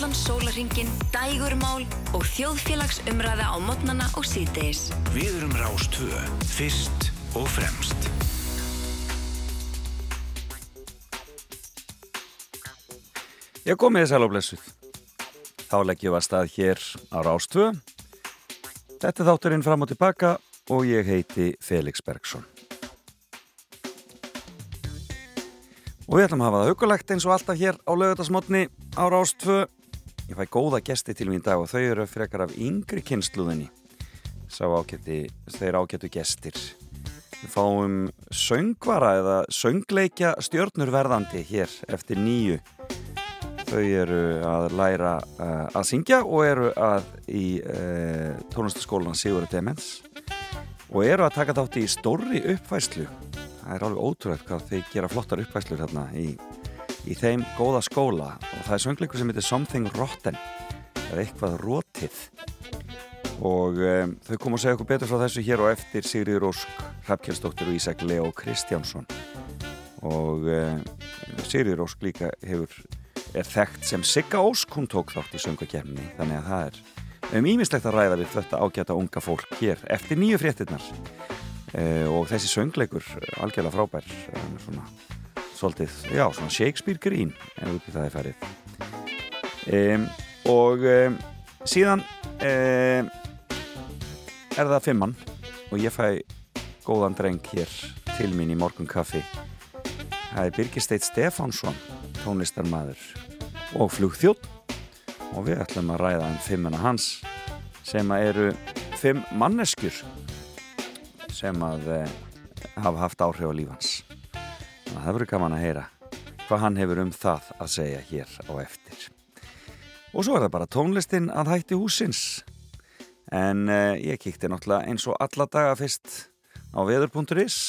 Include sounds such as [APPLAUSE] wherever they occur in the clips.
allan sólaringin, dægurmál og þjóðfélagsumræða á modnana og síðdeis. Við erum Rástvö, fyrst og fremst. Ég kom með þess alveg Þá leggjum við að stað hér á Rástvö. Þetta þátturinn fram og tilbaka og ég heiti Felix Bergsson. Og við ætlum að hafa það hugulegt eins og alltaf hér á lögutasmotni á Rástvö. Ég fæ góða gesti til mín dag og þau eru frekar af yngri kynsluðinni. Sá ágætti, þeir ágættu gestir. Við fáum söngvara eða söngleikja stjórnurverðandi hér eftir nýju Þau eru að læra uh, að syngja og eru að í uh, tónlistaskólan Sigur Demens og eru að taka þátt í stórri uppvæslu. Það er alveg ótrúlega hvað þeir gera flottar uppvæslu hérna í, í þeim góða skóla. Og það er söngleikur sem heitir Something Rotten. Eða eitthvað rótið og um, þau kom að segja okkur betur frá þessu hér og eftir Sigriður Ósk, Hrafkjelsdóttir og Ísak Leo Kristjánsson. Og um, Sigriður Ósk líka hefur er þekkt sem Sigga Ósk, hún tók þátt í söngakefni þannig að það er um ímislegt að ræða við þetta ágæta unga fólk hér eftir nýju fréttinnar e, og þessi söngleikur algjörlega frábær. Svona, svolítið, já, svona Shakespeare grín ef ekki það er færið e, og e, síðan er það fimmann og ég fæ góðan dreng hér til mín í morgun kaffi það er Birgir Steit Stefánsson tónlistarmadur og flugþjótt og við ætlum að ræða um fimmuna hans sem eru fimm manneskjur sem að eh, hafa haft áhrif á lífans það verður gaman að heyra hvað hann hefur um það að segja hér á eftir. Og svo er það bara tónlistin að hætti húsins en eh, ég kíkti náttúrulega eins og alla daga fyrst á veður.is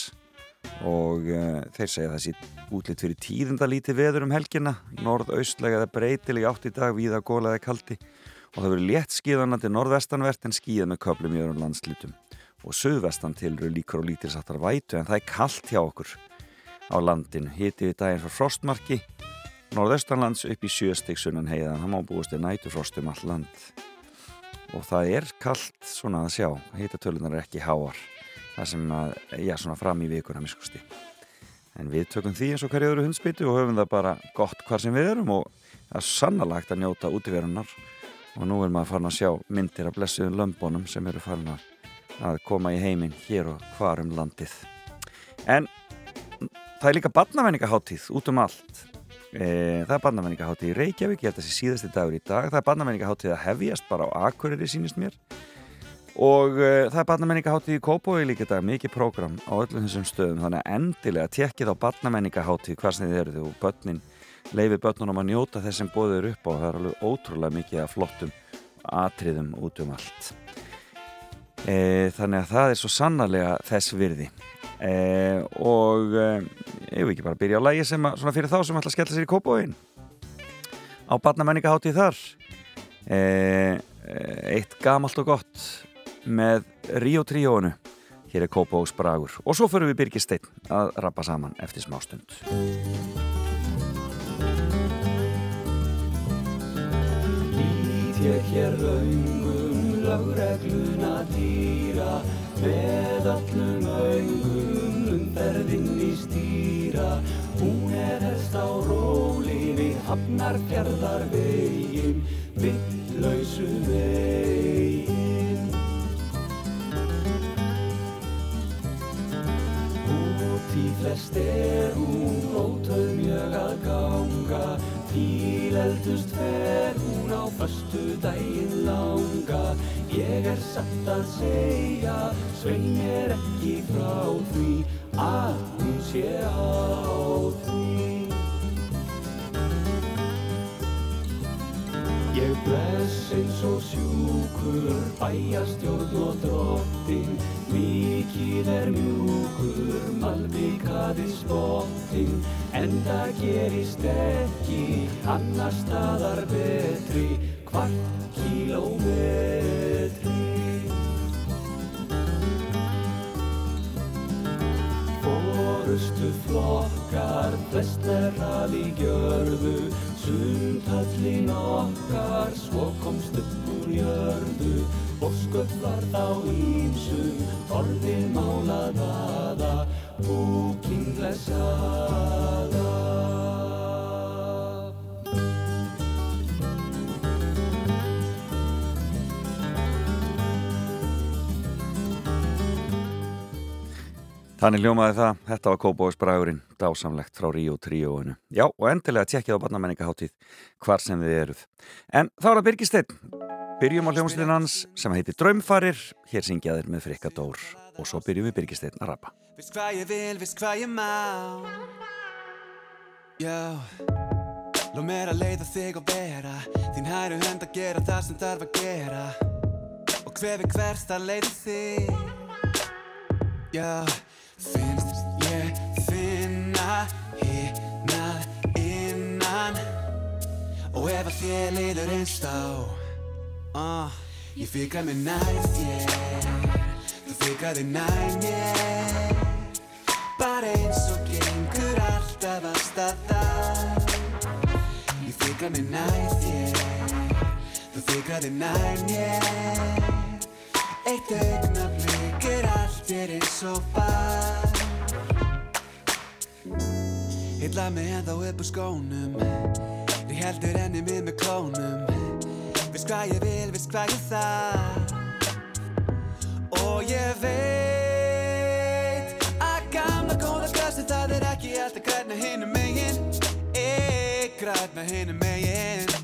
og uh, þeir segja þessi útlitt fyrir tíðindalíti veður um helgina. Norðaustlega eða breytileg átt í dag víða gólaði kaldi. Og það verður létt skíðanandi norðvestanvert en skíða með köplum í öðrum landslutum og söðvestan til eru líkur og lítilsáttar vætu en það er kallt hjá okkur á landinu. Hitið í daginn frá frostmarki norðaustanlands upp í sjöstegsunnan heiðan það má búist í nætufrost um all land. Og það er kallt svona að sjá. Hitatölunar er ekki háar. Það sem að, já, svona fram í vikuna miskusti. En við tökum því eins og hverju öðru hundspýtu og höfum það bara gott hvar sem við erum og það er sannalagt að njóta útíverunar og nú er maður farin að sjá myndir af blessiðum lömbónum sem eru farin að koma í heiminn hér og hvar um landið. En það er líka barnavenningaháttíð út um allt. E, það er barnavenningaháttíð í Reykjavík, ég held að það sé síðasti dagur í dag. Það er barnavenningaháttíð að hefjast bara á Akureyri sínist mér. Og uh, það er barnamenningaháttið í Kópói líka dag, mikið prógram á öllum þessum stöðum. Þannig að endilega tekkið á barnamenningaháttið hvað sem þið eru og börnin. Leifir börnunum að njóta þess sem bóður upp og það er alveg ótrúlega mikið að flottum atriðum út um allt. E, þannig að það er svo sannarlega þess virði. E, og e, ég vil ekki bara byrja á lægi sem að, svona fyrir þá sem ætla að skella sér í Kópóin á barnamenningaháttið þar e, e, eitt gamalt og gott með Ríó Tríónu hér er Kópavóks Bragur og svo förum við Birgir Steinn að rappa saman eftir smá stund. Lít ég hér laungum lögregluna dýra með öllum augum umferðinn í stýra hún er helst á róli við hafnar gerðar vegin vittlausu vegin Því flest er hún ótöð mjög að ganga. Til eldust fer hún á förstu daginn langa. Ég er satt að segja, svein er ekki frá því Að hún sé á því. Ég bless eins og sjúkur, bæjastjórn og drottin Mikið er mjúkur, malbikaði spottin En það gerist ekki, annar staðar betri Kvart kílómetri Fórustu flokkar, flest er að í gjörðu Sundhöllin okkar svo komst upp úr jörðu. Og sköflar þá ímsum orðið málaðaða búking Þannig ljómaði það, þetta var Kópavóks Bragurinn, dásamlegt frá Ríó tríóinu. Já, og endilega tjekkið á barnamenningaháttíð hvar sem þið eruð. En þá er það Birgisteinn. Byrjum á hljómsveitin hans sem heitir Draumfarir, hér syngjaðir með Frikka Dór. Og svo byrjum við Birgisteinn að rappa. Veist hvað ég vil, veist hvað ég má. Já. Lóð mér að leiða þig og vera. Þín hæru hönd að gera það sem þarf að gera. Og hver við hvert að leiða þig. Já Finnst ég finna hinnað innan. Og ef að þér leiður einst á uh, Ég fikra mig nær þér. Þú fikraði nær mér. Bara eins og gengur alltaf að staða Ég fikra mig nær þér. Þú fikraði nær mér. Eitt augnablik er er eins og var Illa mig ennþá upp á skónum. Ég heldur enni mið með klónum. Veist hvað ég vil, veist hvað ég þarf. Og ég veit Að gamla góða glasið það er ekki alltaf græna hinum megin. Ég græna hinum megin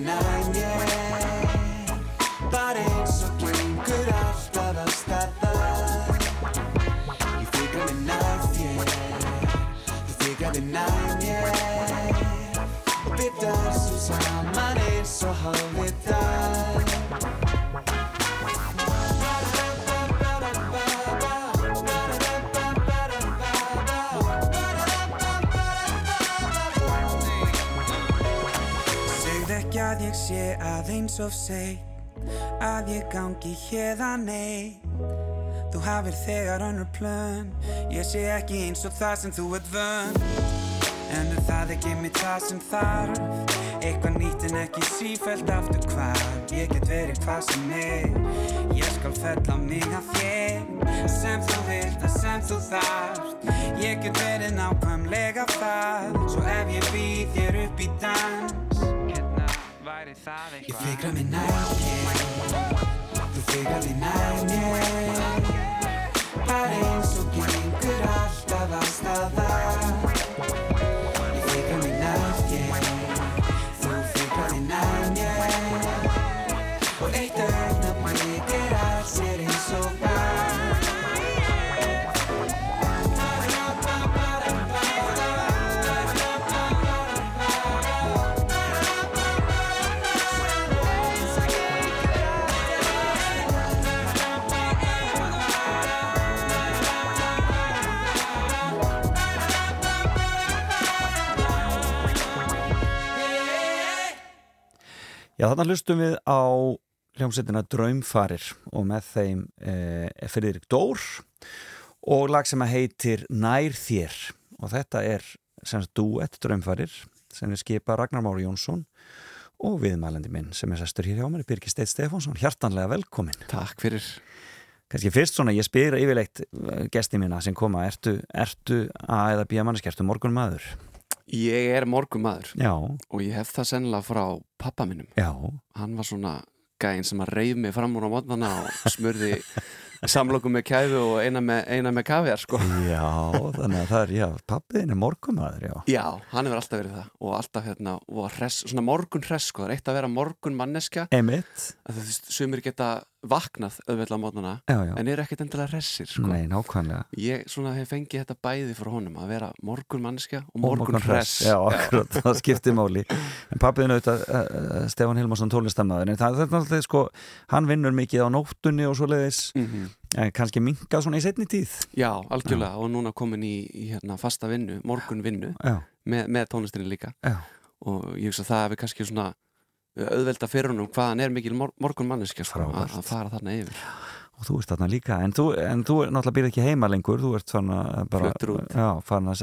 Þú fikrar of seg Að ég gangi hérðan nei Þú hafir þegar önnur plön Ég sé ekki eins og það sem þú ert vön En er það ekki mitt það sem þarf Eitthvað nýtt en ekki sífælt aftur hvað Ég get verið hvað sem er Ég skal fella mig að þér sem þú vilt, það sem þú þarft Ég get verið nákvæmlega það Svo ef ég býð þér upp í Hérna væri það Ég fikra mig nær þér Þú fikrar þig nær mér. Bara eins og gengur alltaf að staða Ég fikra mig nær þér Þú fikrar þig nær mér. Og eitt augnablik Já, þarna hlustum við á hljómsveitina Draumfarir og með þeim eh, Friðrik Dór og lag sem að heitir Nær þér. Og þetta er sem sagt duett Draumfarir sem er skipa Ragnar Mári Jónsson og viðmælandi minn sem er sestur hér hjá mér Birgir Steit Stefánsson, hjartanlega velkomin Takk fyrir. Kanski fyrst svona, ég spyr yfirleitt eh, gesti mína sem koma, ertu, ertu A eða B manneski, ertu morgun maður? Ég er morgumadur Já, og ég hef það sennilega frá pappa minnum já, Hann var svona gæinn sem að reyf mig fram úr á mótnana og smurði samlokum með kæfu og eina með, eina með kafjar sko. já, þannig að það er, já, pappiðin er morgun maður, já. Já, hann hefur alltaf verið það. Og alltaf hérna, og hress, svona morgun hress sko, það er eitt að vera morgun manneskja Emitt, þú veist, sumir geta vaknað auðvitað á mótnana já, já. en eru ekkert endilega hressir sko. Nei, nákvæmlega. Ég svona hef fengið þetta bæði frá honum að vera morgun manneskja og Og morgun, hress Já, akkurat, það skiptir máli. [LAUGHS] En pappiðin auðvitað, uh, Stefán Hilmarsson tólestammaður En það, er náttúrulega, sko, hann vinnur mikið á nóttunni og svoleiðis Mhm. En kannski minkað svona í setni tíð. Já, algjörlega og núna komin í, í hérna, fasta vinnu, morgun vinnu Já, með, með tónlistinni líka. Já, og ég hugsa að það hefur kannski svona auðvelda fyrir honum hvað hann er mikil mor morgun manneski sko, að, að fara þarna yfir og þú ert þarna líka, en þú, en þú náttúrulega býrð ekki heima lengur, þú ert svona bara, já, farin að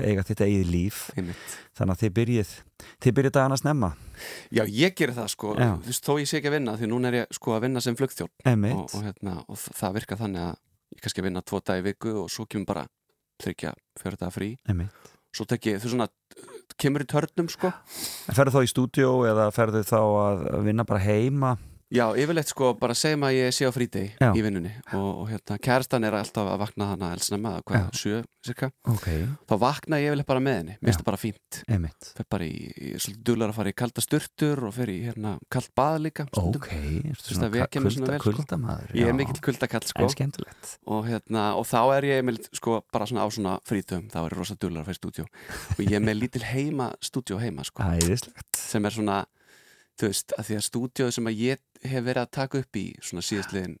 eiga þitt eigið líf Einmitt. þannig að þið byrjið, þið byrjið dagana snemma Já, ég gerir það sko, Já. þú veist, þó ég sé ekki að vinna því núna er ég sko að vinna sem flugþjón Einmitt. og, og, hérna, og það virkar þannig að ég kannski að vinna tvo dag í viku og svo kemur bara þryggja fjöra daga frí Einmitt. svo tek ég, þú svona kemur í törnum sko. Ferðu þá í stúdíó eða ferðu þá að vinna bara heima Já, yfirleitt sko, bara segjum að ég sé á frídegi Já. í vinnunni og, og hérna, kærastan er alltaf að vakna hana elsnema, hvað, sjö, cirka Ok, þá vakna ég yfirleitt bara með henni, mér finnst það bara fínt. Fer bara í, ég er svolítið duglar að fara í kalda sturtur og fer í hérna kalt bað líka. Ok, svona kulda, sko. kuldamaður Ég já. er mikill kuldakall sko. Og, hérna, og þá er ég með, sko, bara svona á svona frítum þá er ég rosa duglar að fara í stúdíó. Og ég er með lítil heima stúdíó heima sko, Æðislegt. Sem er svona þú veist, að því að stúdíóð sem að ég hef verið að taka upp í svona síðastliðin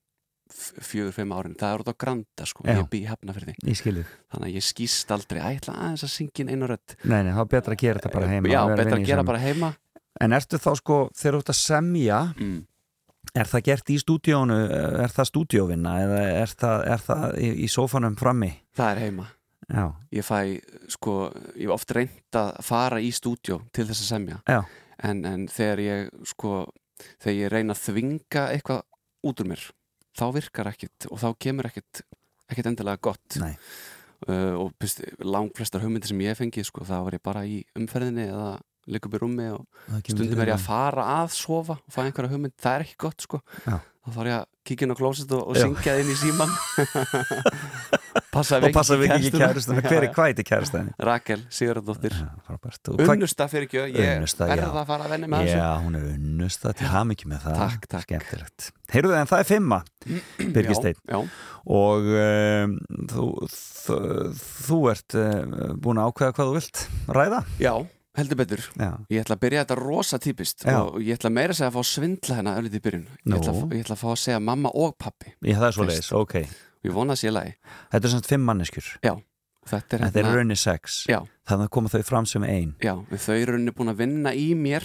f- fjögur, fimm árin, það er út á Granda sko, Já. ég bý í skilið þannig að ég skýst aldrei, að ég ætla aðeins að syngja einu rödd Nei, nei, þá er betra að gera þetta bara heima Já, betra að gera saman. bara heima En ertu þá sko, þegar þú ert að semja mm. Er það gert í stúdíónu, er það stúdíóvinna eða er það, er það í, í sófanum frammi? Það er heima Já, Ég fæ, sko, ég hef oft reynd að fara í stúdjó til þess að semja Já. en, en þegar ég, sko þegar ég reyna að þvinga eitthvað út úr mér, þá virkar ekkit og þá kemur ekkit, ekkit endilega gott. Uh, og pist, lang flestar hugmyndir sem ég hef fengið, sko, þá var ég bara í umferðinni eða liggur upp í rúmi og stundum er ég að fara að sofa og fá einhverja hugmynd, það er ekki gott sko. Já. þá þarf ég að kíkja inn á klósit og, og syngja inn í síman [LAUGHS] passa Og passa við ekki kæristuna, hver er hvað er kæristuna? Rakel Sigurðardóttir. Unnusta fyrir ekki, ég Unnusta, verða já. að fara að venni með þessu. Já, hún er unnusta. Til hafmyggju með það. Takk, takk. Skemmtilegt. Heyrðu en það er [CLEARS THROAT] já, já, Og um, þú, þú, þú ert uh, búin að ákveða hvað þú vilt ræða? Já, heldur betur. Já, Ég ætla að byrja þetta rosa típist Já. og ég ætla meira að segja að fá svindla hérna öllið í byrjun. Ég ætla, að- ég ætla að fá að segja mamma og pappi ég, það er svo leiðis, ok. Og ég vona að sé lagi. Þetta er svona fimm manneskjur. Já, þetta er þeir eru raunni sex. Já, Þannig að koma þau fram sem ein. Já, þau eru rauninni búin að vinna í mér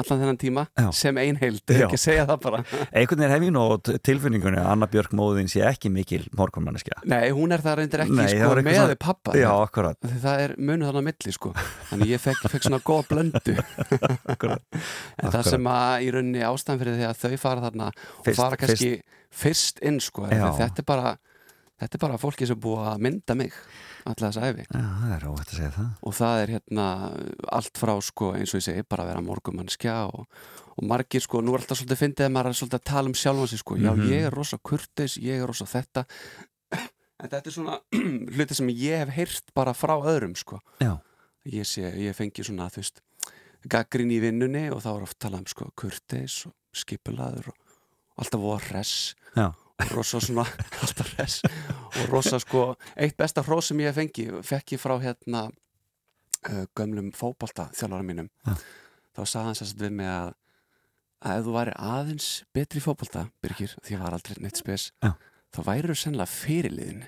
allan þennan tíma Já. sem ein heild, Já. ekki segja það bara [LAUGHS] Einhvern veginn hef ég nú á t- tilfinningunni að Anna Björk móðin sé ekki mikil morgunmanneskja Nei, hún er það reyndir ekki Nei, það sko, var eitthvað með svona- pappa Já, Því það er munu þannig að milli sko þannig ég fekk, fekk svona góð blöndu [LAUGHS] Akkurat. en það Akkurat. sem að í rauninni ástæðan fyrir því að þau fara þarna og Fyrst- fara kannski fyrst, inn sko þetta er bara þetta er bara fólki sem búið að mynda mig alltaf þess æfi Já, það er óvægt að segja það. Og það er hérna allt frá sko eins og ég segi bara að vera morgumannskja og, og margir sko, nú er alltaf svolítið fyndið að maður er svolítið að tala um sjálfan sig sko, já Mhm. ég er rosa kurteis, ég er rosa þetta. [CLEARS THROAT] En þetta er svona [CLEARS THROAT] hluti sem ég hef heyrt bara frá öðrum sko, Já, ég sé, ég fengi svona þú veist, gaggrin í vinnunni og þá er oft talað um sko kurteis og skipulaður og alltaf voða hress já, rosa svona [LAUGHS] alltaf hress. og rosa sko, eitt besta hrós sem ég fengi, fekk ég frá hérna uh, gömlum fótbolta þjálfara mínum. Já. þá sagði hann sérst við mig að að ef þú væri aðeins betri í fótbolta Birgir, því ég var aldrei neitt spes Já. þá væri þú sennilega fyrirliðin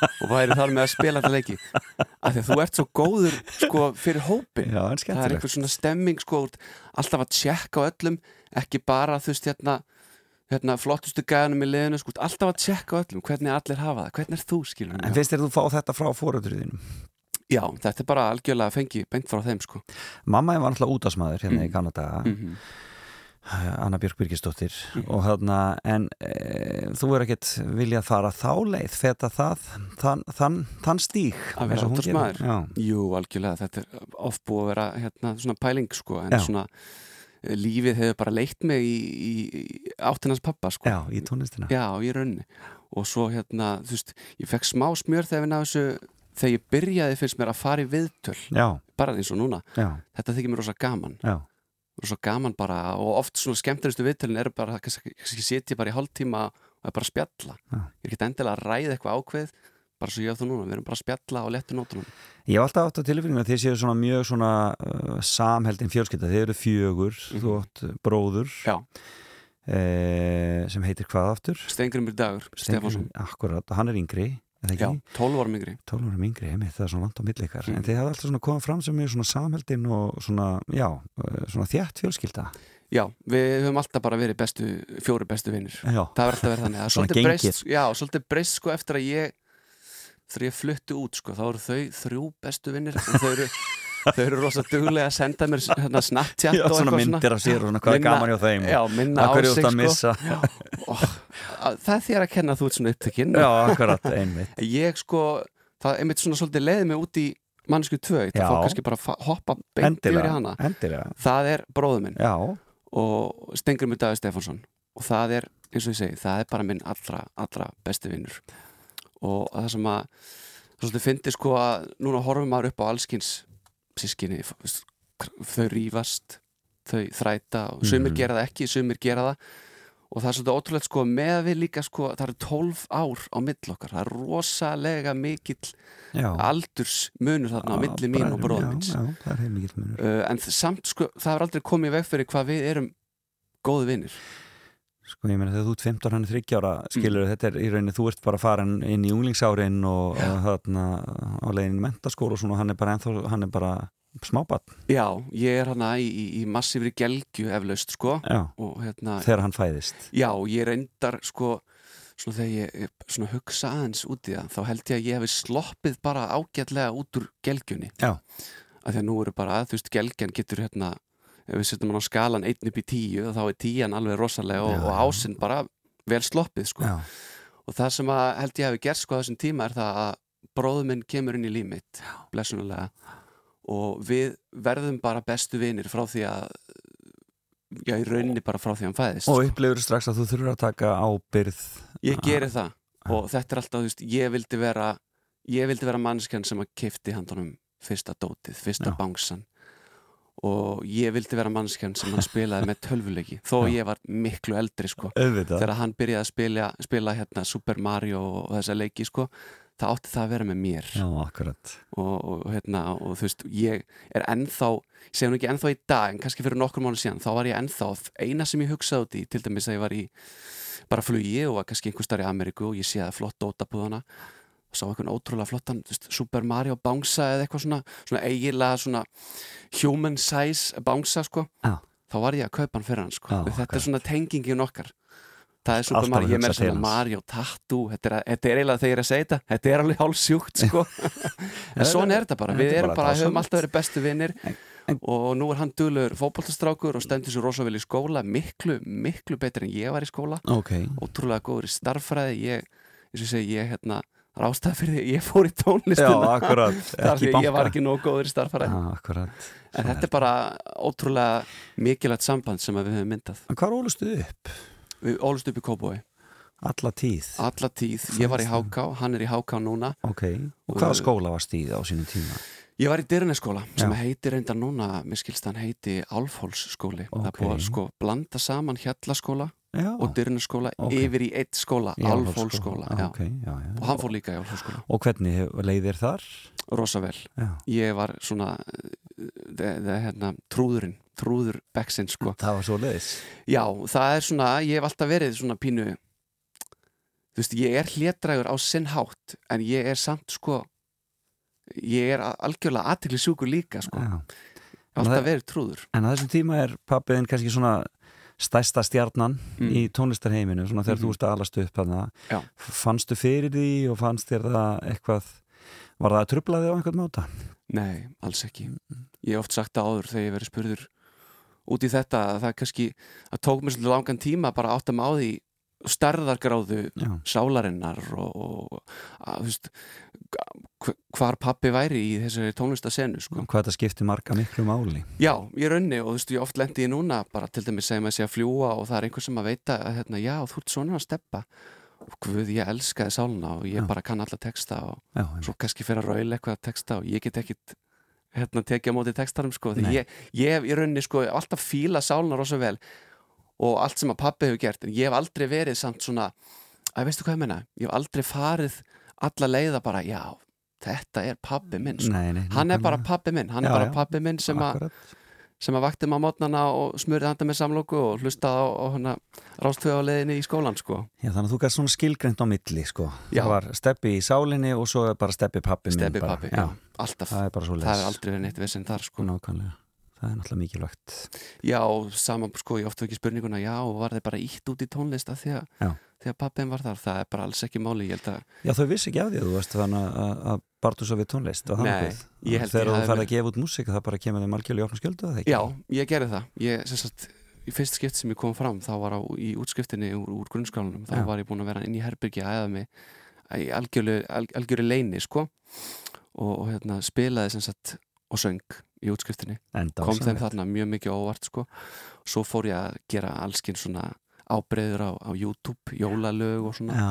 og væri þar með að spila þetta leiki. Af því að þú ert svo góður sko fyrir hópin já, það er einhver svona stemming sko, alltaf að tjekka á öllum ekki bara þú veist hérna, hérna flottustu gæðanum í liðinu sko, alltaf að tjekka öllum, hvernig allir hafa það hvernig er þú skilur En finnst þér þú fá þetta frá fóröldriðinum? já, þetta er bara algjörlega að fengi beint frá þeim sko Mamma var náttúrulega útásmaður hérna í Mm. gamla daga mm Anna Björk Birgisdóttir Mhm. og hérna, en e, þú er ekkert viljað fara þá leið feta það, þann, þann, þann stíg Að vera. Já, jú, algjörlega, þetta er oft búið að vera hérna, svona pæling sko en Já. svona lífið hefur bara leitt mig í, í, í áttinans pappa sko. Já, í tónlistina. Já, í rauninni. Og svo hérna, þú veist, ég fekk smá smjör þegar við náðu þessu þegar ég byrjaði finnst mér að fara í viðtöl. Já, bara eins og núna, já, þetta þykir mér rosa gaman. Já, rosa gaman bara og oft svona skemmtilegustu viðtölin eru bara, kannski, kannski setja bara í hálftíma og er bara spjalla. Já. ég er ekki endilega að ræða eitthvað ákveð bara svo ég á þú núna, við erum bara að spjalla og letu nótunum Ég hef alltaf átt á tilfinningum að þið séu svona mjög svona uh, samheldin fjölskylda, þið eru fjögur Mhm. þú átt bróður Já. e, sem heitir hvað aftur? Steingrimur Dagur, Stefánsson Akkurat, hann er yngri Já, ekki? 12 árum yngri 12 árum yngri, einmitt, það er svona langt á milli ykkar Mm. en þið hafði alltaf svona komið fram sem mjög svona samheldin og svona, já, eh, svona þjætt fjölskylda Já, við höfum alltaf bara verið bestu, fjóri bestu vinnir Það verður alltaf verið þannig Það Svona breyst, Já, svolítið breyst sko eftir að ég þegar ég flutti út sko, þá eru þau þrjú bestu vinnir en þau eru, [LAUGHS] þau eru rosa duglega að senda mér hérna, Snapchat já og svona myndir af sér og svona hvað er Minna- gaman hjá þeim Já, og minna að á sig út að sko. og, að, Það er þér að kenna að þú ert svona upptökinn Já, akkurat, einmitt. Ég sko, það er einmitt svona svolítið leiði mig út í mannsku tvö, það Já. fór kannski bara að hoppa beint yfir í hana. endilega. Það er bróður minn Já, og Stengrimur Daði Stefánsson. Og það er, eins og ég segi, það er bara minn allra, allra besti vinnur og það sem að svolítið fyndi sko að núna horfum maður upp á allskins sískinni þau rífast þau þræta og sumir Mhm. gera það ekki, sumir gera það. Og það er svolítið ótrúlegt sko með við líka sko það eru 12 ár á mill okkar. Það er rosalega mikill já. aldurs munur þarna á Já, milli mín og það munur. Uh, en samt sko, það er aldrei komið veg fyrir hvað við erum góði vinnir Sko ég meina þegar þú ert 15 hann er 30 ára skilur þetta er í rauninni þú ert bara farin inn í unglingsárin og, þarna á leiðin í mentaskóla og svona hann er bara ennþá, hann er bara smábatt Já, ég er hana í, í, í massífri gelgju eflaust sko og hérna, þegar hann fæðist. Já, ég reyndar sko, svona þegar ég svona hugsa aðeins út í það, þá held ég að ég hefði sloppið bara ágætlega út úr gelgjunni. Já. að því að nú eru bara, þú veist, gelgjan getur hérna, ef við setjum hann á skalan 1 upp í 10, þá er 10 alveg rosalega og, og ásinn bara vel sloppið sko. Og það sem að held ég hefði gert sko á þessum tíma er það að bróður minn kemur inn í líf mitt blessunulega og við verðum bara bestu vinir frá því að já, í rauninni bara frá því að hann fæðist og sko. upplifur strax að þú þurfur að taka ábyrð ég geri það. Og þetta er alltaf, þú veist, ég vildi vera ég vildi vera mannskjan sem að kifti handunum fyrsta dótið, fyrsta Já. bangsan og ég vildi vera mannskjan sem hann spilaði með tölvuleiki þó Já. ég var miklu eldri sko. Auðvitað. Þegar hann byrjaði að spila, spila hérna Super Mario og þessa leiki sko það átti það að vera með mér. Já, og, og hérna og þú veist ég er ennþá, nú ekki ennþá í dag en kannski fyrir nokkur mánu síðan, þá var ég ennþá eina sem ég hugsaði út í, til dæmis að ég var í bara flugi og var kannski einhver starf í Ameríku og ég sé að flott dótabúðana og sá einhvern ótrúlega flottan veist, Super Mario bánsa eða eitthvað svona svona eiginlega svona human size bánsa sko Já. þá var ég að kaupa hann fyrir hann sko Já, þetta akkurat. er svona tengingin okkar það er Super Alltaf Mario, ég með svona. Mario tattoo þetta er, þetta er eiginlega þegar ég er að segja þetta þetta er alveg hálf sjúkt sko [LAUGHS] en svona er þetta bara, við er erum bara höfum alltaf verið bestu vinnir og nú er hann duglur fótboltastrákur og stendur sér rosa vel í skóla miklu, miklu betur en ég var í skóla Ok, ótrúlega góður í starffræði ég, eins og ég segi, ég hérna rástað fyrir því, að ég fór í já, tónlistina akkurat. [LAUGHS] Þar Ekki í að ég var banka ekki nóg góður í Já, akkurat. En þetta er bara ótrúlega mikilvægt samband sem við höfum myndað. En hvað ólustu upp? við ólust upp í Kóbói, Alla tíð? Alla tíð. Ég var í Háká, hann er í Háká núna. Ok, og hvaða skóla var stíð á sínum tíma? Ég var í Dyrnesskóla sem Já. heitir reyndar núna, mér skilst hann heiti Álfhólsskóli. Það er Ok. búið að sko blanda saman Hjallaskóla Já, og Dyrnesskóla Ok. yfir í eitt skóla, í Álfhólsskóla. Já, Já. já, Og hann fór líka í Álfhólsskóla. Og hvernig hef- leið þér þar? Rosa vel. Já. Ég var svona, það er hérna, trúðurinn, trúður Beksinn sko. Það var svo leiðis Já, það er svona, ég hef alltaf verið svona pínu, þú veist, ég er hlétrægur á sinn hátt, en ég er samt sko, ég er algjörlega aðtekli sjúkur líka sko. Alltaf verið trúður. En á þessum tíma er pappiðin kannski svona stærsta stjarnan Mm. í tónlistarheiminu svona þegar Mhm. þú ert að alast upp Já. fannstu fyrir því og fannst þér það eitthvað var það að trubla þig á einhvern máta? Nei, alls ekki. Ég hef oft sagt það áður þegar ég verið spurður út í þetta að það kannski, að tók mér svolítið langan tíma bara átt að má því stærðargráðu Já, sálarinnar og, og að, veist, hvar pappi væri í þessari tónlistasenu sko. hvað þetta skipti marga miklu máli? Já, ég raunni og þú veist, ég oft lendi í núna bara til dæmis segjum að sé að fljúa og það er einhver sem að veita að hérna, já, þú ert svona að steppa og guð, ég elskaði sáluna og ég Já. bara kann alla texta og Já, svo kannski fyrir að raula eitthvað að texta og ég get ekkit hérna tekið á móti textarum sko ég, ég í rauninni sko alltaf fíla sáluna rosa vel og allt sem að pappi hefur gert. En ég hef aldrei verið samt svona að veistu hvað ég menna, ég hef aldrei farið alla leiða bara, já þetta er pappi minn sko. nei, nei, hann er bara pappi minn, hann Já, er bara pappi minn sem að sem að vakti maður mótnana og smurði handa með samlóku og hlustaði á, hana rástöðu á leiðinni í skólan sko. Já, þannig að þú gæst svona skilgreint á milli sko. Já. Það var steppi í sálinni og svo bara steppi pappi minn Steppi pappi, Já, alltaf það er bara svo Það er aldrei verið neitt vissinn þar sko. Nákvæmlega, það er náttúrulega mikilvægt Já, saman sko, ég ofta ekki spurninguna Já, var þeir bara ítt út í tónlist að því að, að pappin var þar Það er bara alls ekki máli, ég held að Já, þau vissi ekki af því að þú veist þannig að, barðu svo við tónlist Nei, nokkuð? ég held Þegar þú hafi færð að gefa út músík það bara kemur þeim algjörlega í opna skjöldu? Já, ég gerði það Ég, sagt, í fyrst skipt sem ég kom fram þá var á, í útskriftinni úr, úr grunnskólanum þá Já. var ég búin að vera inn í herbyrgi að æða mig í algjöru, al, algjöru leini sko og, og hérna, spilaði sagt og söng í útskriftinni kom þeim þarna mjög mikið óvart sko svo fór ég að gera allskinn svona ábreyður á, á YouTube jólalög og svona Já,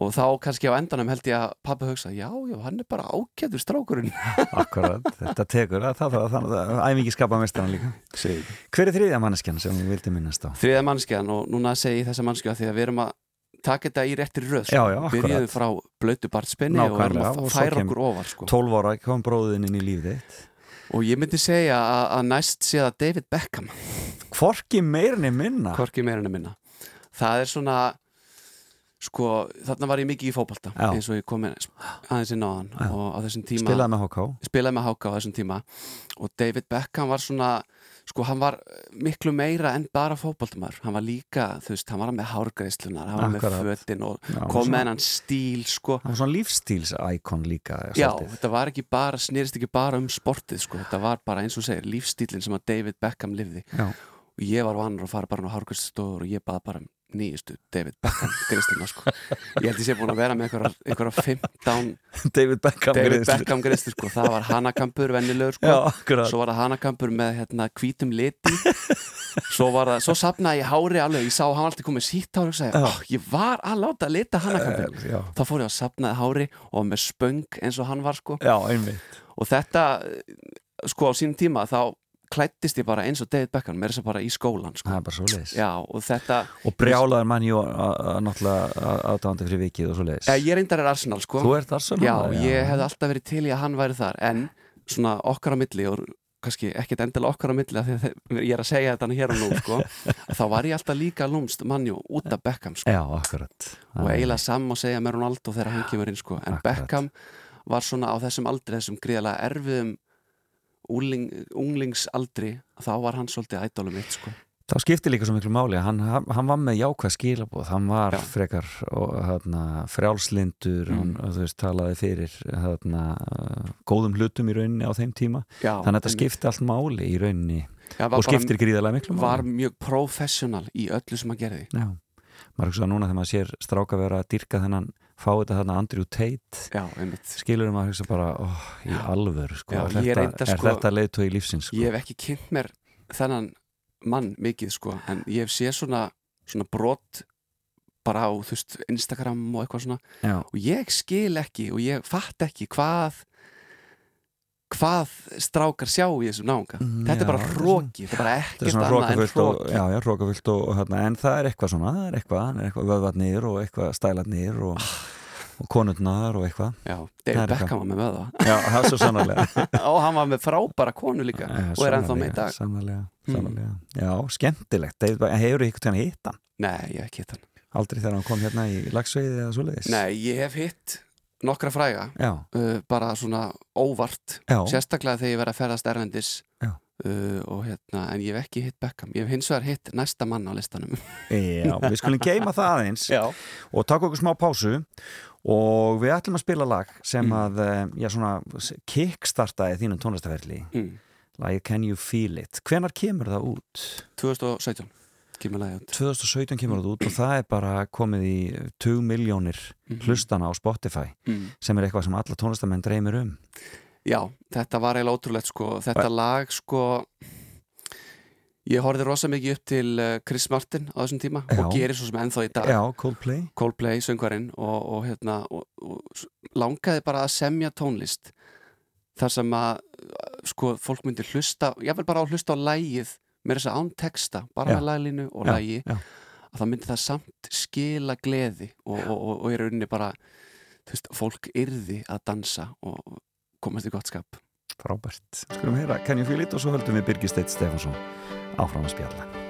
og þá kannski á endanum held ég að pappa hugsa já, já, hann er bara ágætur strákurinn [LAUGHS] akkurat, þetta tekur að það þarf að æfingi skapa mestarna líka Segir. Hver er þriðja manneskjan sem þú vildi minnast á? þriða mannskjan og núna segi ég þessa mannskja því að við erum að taka þetta í réttir röð sko. Já, já, akkurat. byrjuðum frá blötu barnspenni og erum að færa okkur ofar sko. 12 ára kom bróðin inn í lífið þitt og ég myndi segja að, næst sé það David Beckham. Hvorki meirinni minna. En að minna. Það er svona sko, þarna var ég mikið í fótbolta Já. eins og ég kom inn aðeins inn á hann. Og á þessum tíma Spilaði með HK spilaði með Háka á þessum tíma. Og David Beckham var svona sko hann var miklu meira en bara fótboltumar, hann var líka þú veist, hann var með hárgreislunar, hann var Akkurat. með fötin og Já, kom með hennan stíl sko, Það var svona lífstíls-íkon líka já, svolítið. þetta var ekki bara snýrist ekki bara um sportið sko, þetta var bara eins og segir, lífstílinn sem að David Beckham lifði Já. og ég var vanur að fara bara á hárgreisstofur og ég baði bara um nýjustu David Beckham greisluna sko, ég held ég sé búin að vera með einhverja, einhverja 15 David Beckham. Beckham greislur sko, það var hanakampur vennilegur sko. Já, svo var það hanakampur með hérna hvítum liti. Svo svo sapnaði ég hári alveg, ég sá hann alltaf komið sítt hári og Já. oh, ég var að láta lita hanakampur, Eh, Já, þá fór ég að sapnaði hári og með spöng eins og hann var sko. Já og þetta, eh, sko á sínum tíma þá klættist ég bara eins og David Beckham með þess að bara í skólan sko. Er já, og þetta, Og brjálaður mann jú náttúrulega aðdáðandi fyrir vikið og svo leiðis eh, ég reyndar er Arsenal sko. Arsenal? Já, ég hefði alltaf verið til í að hann væri þar en svona okkar á milli og kannski ekkit endilega okkar á milli að ég er að segja þetta hér og nú sko, [LAUGHS] þá var ég alltaf líka lúmst mannjú út af Beckham sko. Já, og eiginlega sam og segja með Ronaldo þegar hann kemur inn sko. en Akkurat. Beckham var svona á þessum aldri þessum gríðalega erfiðum úling, unglingsaldri þá var hann svolítið ædolum mitt sko. Þá skipti líka svo miklu máli hann, hann var með jákvæð skilabóð, hann var Já. frekar og, hérna, frjálslindur Mm. hann veist, talaði fyrir uh, góðum hlutum í rauninni á þeim tíma já, þannig að þetta skipti allt máli í rauninni Já, og skiptir gríðarlega miklu máli var mjög professional í öllu sem hann gerði Já, maður hugsa núna þegar maður sér stráka vera að dyrka þennan fá þetta þarna Andrew Tate skilur maður hugsa bara oh, í Já. alvöru sko, Já, þetta, reyndar, er sko- þetta leiðtói í lífsins sko? ég hef ekki kynnt mér þennan mann mikið sko en ég hef séð svona, svona brot bara á þú veist Instagram og eitthvað svona Já, og ég skil ekki og ég fatt ekki hvað hvað strákar sjá í þessum náunga. Mm, þetta er bara já, er hróki, þetta er bara er ekkert annað en hróki já, já, hrókafullt og, og hérna, en það er eitthvað svona, það er eitthvað, það er eitthvað vöðvarnir og eitthvað stælarnir og, og konurnar og eitthvað. Já, David. Beckham var með vöða Já, það er svo sannarlega. [LAUGHS] Og hann var með frábæra konu líka og er ennþá með í dag. Sannarlega, Mm. sannarlega. Já, skemmtilegt, hefur hann hitt hann? nei, ég hef ekki hitt hann. Aldrei þegar hann kom hérna í lagsveiði eða svoleiðis? nei, ég hef hitt nokkra fræga uh, bara svona óvart já, sérstaklega þegar ég verið að ferðast erlendis uh, og hérna, en ég hef ekki hitt Beckham. Ég hef hins vegar hitt næsta mann á listanum. Já, við skulum geima það aðeins já, og taka okkur smá pásu og við ætlum að spila lag sem Mm. að, eh, já svona, kickstartaði þínum tónlistaferli mm. lagið Can You Feel It? Hvenar kemur það út? 2017 kemur lagið út 2017 kemur það út og það er bara komið í 2 miljónir Mhm. hlustana á Spotify mm. sem er eitthvað sem alla tónlistamenn dreymir um Já, þetta var eiginlega ótrúlegt sko þetta lag sko ég horfði rosa mikið upp til uh, Chris Martin á þessum tíma Já. og gerir svo sem ennþá í dag Já, Coldplay Coldplay, söngvarinn og, og, hérna, og, og langaði bara að semja tónlist þar sem að sko, fólk myndi hlusta ég vil bara hlusta á lægið með þess að án texta, bara með læginu og já. að það myndi það samt skila gleði og, og, og, og í rauninni bara þú veist, fólk yrði að dansa og komast í gott skap Frábært. Skulum heyra Can You Feel It og svo höldum við Birgir Steit Stefansson áfram að spjalla.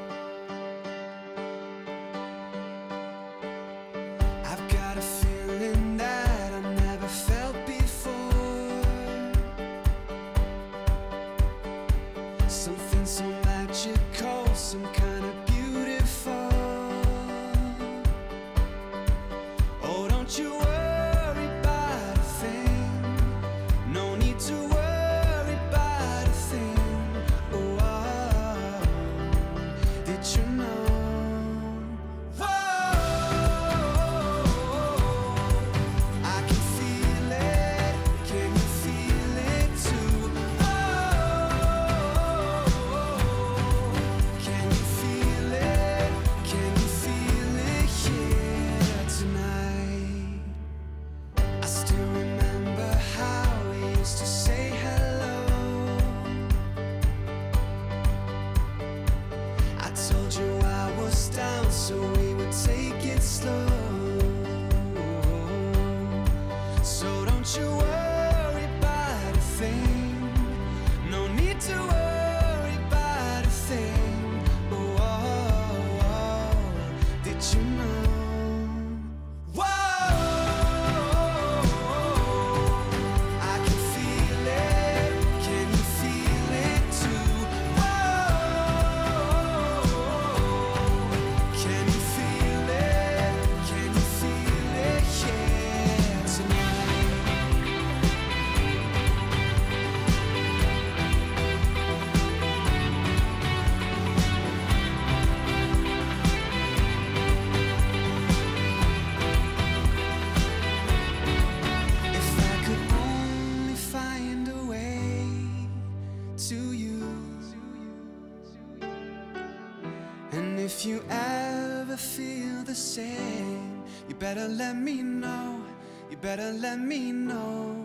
Feel the same, you better let me know. You better let me know.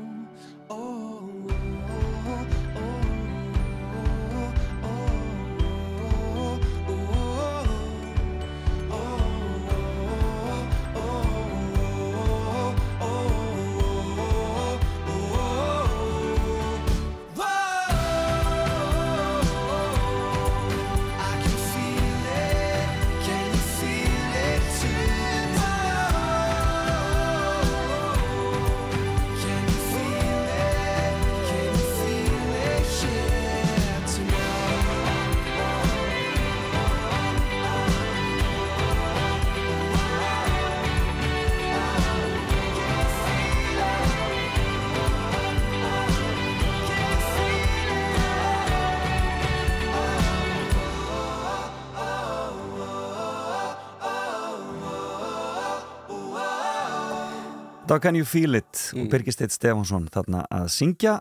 Þá Can You Feel It? Mm. og Birgir Steit Stefansson þarna að syngja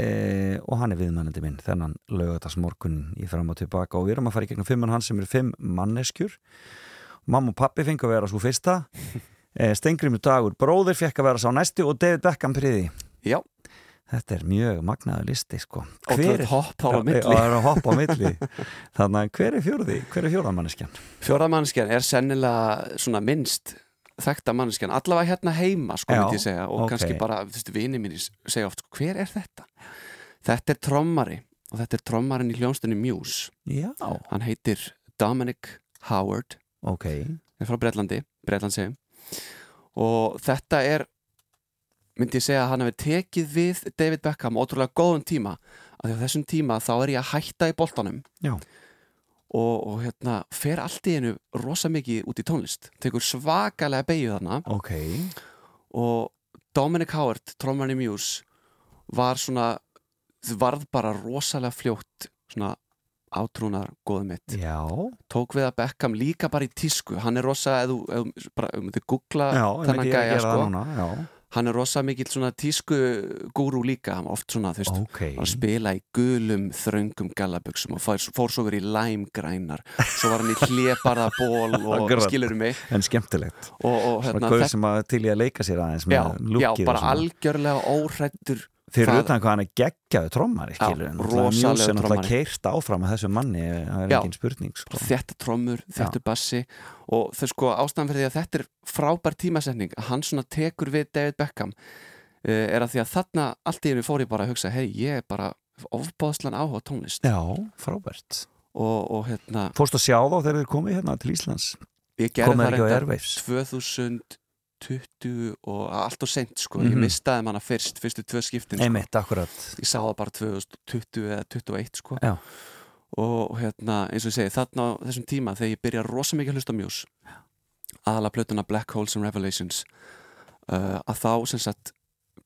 e, og hann er viðmennandi minn þennan lögadagsmorgun í fram og tilbaka. Og við erum að fara í gegnum fimmann hans sem eru fimm manneskjur. Mamma og pappi fengi að vera svo fyrsta. [LAUGHS] E, Stengrimur Dagur bróðir fekk að vera sá næstu og David Beckham priði Já, Þetta er mjög magnaður listi sko. Ótrúlega hopp á milli. já, það er að hoppa á milli. Þannig að hver er fjórði? Hver er fjórðamanneskjan? Fjórðamannskjan er sennilega svona minnst þekkta mannskjan, allavega hérna heima sko myndi ég segja og ok. kannski bara, vini mínir segja oft, sko, hver er þetta? Þetta er trommari og þetta er trommarin í hljónstunni Muse Já, hann heitir Dominic Howard ok er frá Breitlandi, Breitlandsegjum og þetta er myndi ég segja að hann hefur tekið við David Beckham ótrúlega góðum tíma af þessum tíma þá er ég að hætta í boltanum Já. Og, og hérna fer allt í einu rosa mikið út í tónlist. Tekur svakalega beigju þarna. Ok, og Dominic Howard, trommarni Muse var svona varð bara rosalega fljótt svona átrúnar góðum mitt. Já. Tók við að Beckham líka bara í tísku. Hann er rosa, bara, ef þú googla þennan gæja sko, hann er rosa mikill svona tísku gúrú líka, hann var oft svona veist, Ok, hann spila í gulum þröngum gallabuxum og fær, fór svo verið í læmgrænar svo var hann í hlébarðaból [LAUGHS] og Akkurat. skilur mig en skemmtilegt og, og Svona hérna, gaur þetta- sem að til í að leika sér aðeins já, já, og bara svona. algjörlega óhrættur Fyrir það- utan hvað hann er geggjaðu trommari Já, Mjús er náttúrulega keirt áfram að þessu manni það er Já. engin spurning sko. þetta trommur, þetta bassi og þau sko ástæðan fyrir því að þetta er frábær tímasetning, hann svona tekur við David Beckham uh, er að því að þarna allt í hennu fór ég bara að hugsa hei, ég er bara ofbóðslan áhuga tónlist. Já, frábært. Og, og hérna Fórstu að sjá þá þegar þið komið hérna til Íslands? Ég gerði það ekki á reyndar Airwaves 2020 og allt og sent sko, ég Mhm. mistaði manna fyrst fyrstu tvö skiptin sko. Einmitt, akkurat. Ég sá það bara 2020 eða 21 sko. Já. og hérna eins og ég segi þarna á þessum tíma þegar ég byrja rosa mikið að hlusta mjús aðalega plötuna Black Holes and Revelations uh, að þá sem sagt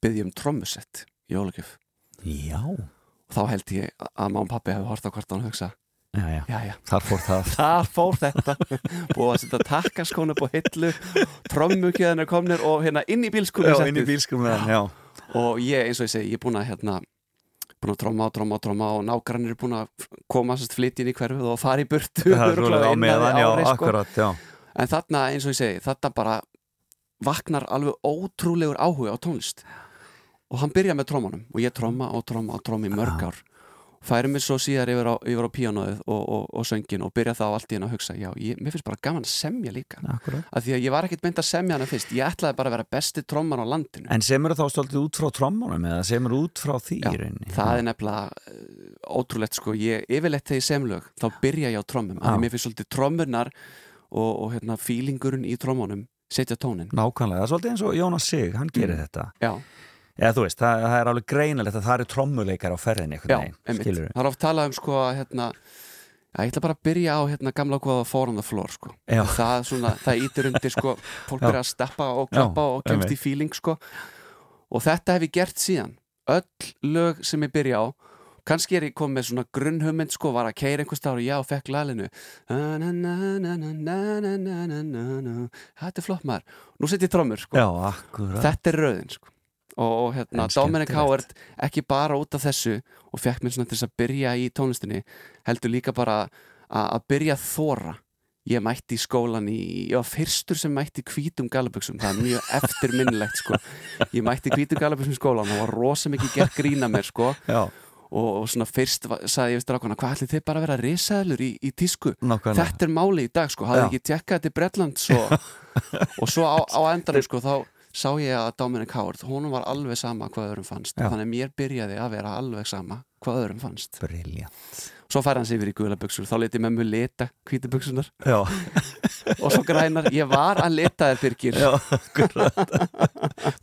byrði ég um trommusett í Ólagjöf Já, og þá held ég að má og pappi hefði hort á hvort hann hugsa já, já, já. Þar fór það. [LAUGHS] Þar fór þetta. Búið að setja takkaskónu upp á hillu Trommukjöðan er komnir og hérna inn í bílskúli Já, inn í bílskum Og ég, eins og ég segi, ég er búin að hérna búin að tromma og tromma og tromma og nágrannir er búin að koma inn í hverfið og fara í burtu [LAUGHS] sko. En þarna, eins og ég segi, þarna bara vaknar alveg ótrúlegur áhuga á tónlist. Og hann byrja með trommunum og ég tromma og tromma og tromma í mörg ár færi mig svo síðar yfir á, yfir á píanóið og, og, og söngin og byrja þá allt í henn að hugsa já, ég, mér finnst bara gaman að semja líka. Akkurat. Af því að ég var ekkert meint að semja hana fyrst ég ætlaði bara að vera besti tromman á landinu. En semur þá stoltið út frá trommunum eða semur út frá því Já, í rauninni? það er nefnilega uh, ótrúlegt sko, ég, yfirleitt þegar ég semlög þá byrja ég á trommum, af Já. því mér finnst svolítið trommurnar og, og hérna, fílingurinn í trommunum setja tónin Nákvæmlega, það er svolítið eins og Jónas Sig, hann gerir Mm. þetta. Já, Eða þú veist, það, það er alveg greinilegt að það eru trommuleikar á ferðinni Já, einmitt. Það er oft talað um sko að hérna, já, ég ætla bara að byrja á hérna, gamla góða Floor sko. Já. það, svona, það ítir undir sko, fólk Já. byrja að steppa og klappa Já, og kemst einmitt. í feeling sko. og þetta hef ég gert síðan öll lög sem ég byrja á kannski er ég komið með svona grunnhumynd sko, var að keira einhvers staðar og já, fekk lalinu þetta er flott maður nú set ég trommur sko. Já, þetta er röðin sko. Og, og hérna, Dominic. Howard ekki bara út af þessu og fekk mér svona til þess að byrja í tónlistinni heldur líka bara að byrja að þóra ég mætti í skólan í, ég var fyrstur sem mætti í hvítum galaböksum, það er mjög [LAUGHS] eftirminnilegt sko, ég mætti í hvítum galaböksum í skólan, það var rosa mikið gert grína mér sko, og, og svona fyrst sagði ég við strákana, hvað ætli þið bara að vera risaðlur í, í tísku, nákvæmlega. Þetta er máli í dag sko, hafði Já. ekki tjekkað þetta í Bretland svo, [LAUGHS] og svo á, á endanum sko, þá sá ég að Dominic Howard honum var alveg sama hvað öðrum fannst. Já. þannig að mér byrjaði að vera alveg sama hvað öðrum fannst. Briljant svo fær hann sig yfir í guðlabuxur, þá leti mömmu leta hvítabuksunar Já, [LAUGHS] og svo grænar, ég var að leta þér Birgir. Já,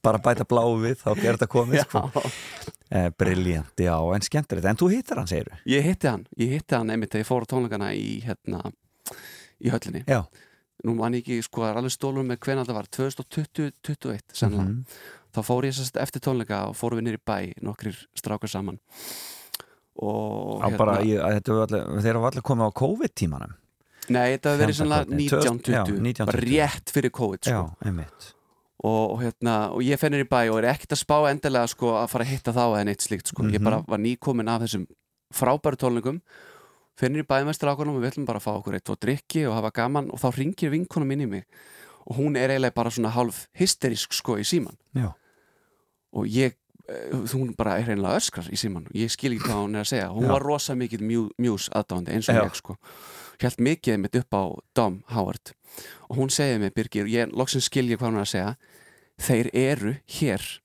Bara bæta bláu við, þá gerði þetta komið sko. eh, Briljant, já, en skemmtilegt. En þú hittar hann, segir ég hitti hann, ég hitti hann einmitt þegar ég fór tónleikana í hérna, í höllinni. Já, nú man ég ekki, sko, það er alveg stólur með hvenær það var 2020-2021 sennilega Mhm. þá fór ég sérst eftir tónleika og fórum við nýri bæ nokkrir strákar saman og á bara, ég, að þetta var allir, þeir hafa allir komið á COVID-tímanum nei, þetta hefur verið Fjandakvöldin, 1920 já, bara 1920. rétt fyrir COVID Já, sko. einmitt og, og hérna, og ég fennir í bæ og er ekkert að spá endilega sko að fara að hitta þá eða neitt slíkt sko, ég Mhm. bara var nýkomin af þessum frábæru tónleikum fennir í bæ með strákunum og við ætlum bara að fá okkur eitt og drikki og hafa gaman og þá ringir vinkonum inn í mig. Og hún er eiginlega bara svona hálf hysterísk sko í síman Já, og ég, eh, hún bara er reynilega öskrar í síman og ég skil ekki hvað hún er að segja. Hún Já. var rosa mikið mjú, mjús aðdáðandi eins og Já. ég sko. Held mikið mitt upp á Dom Howard. Og hún segið mig Birgir, ég loksins skil ég hvað hún er að segja. Þeir eru hér.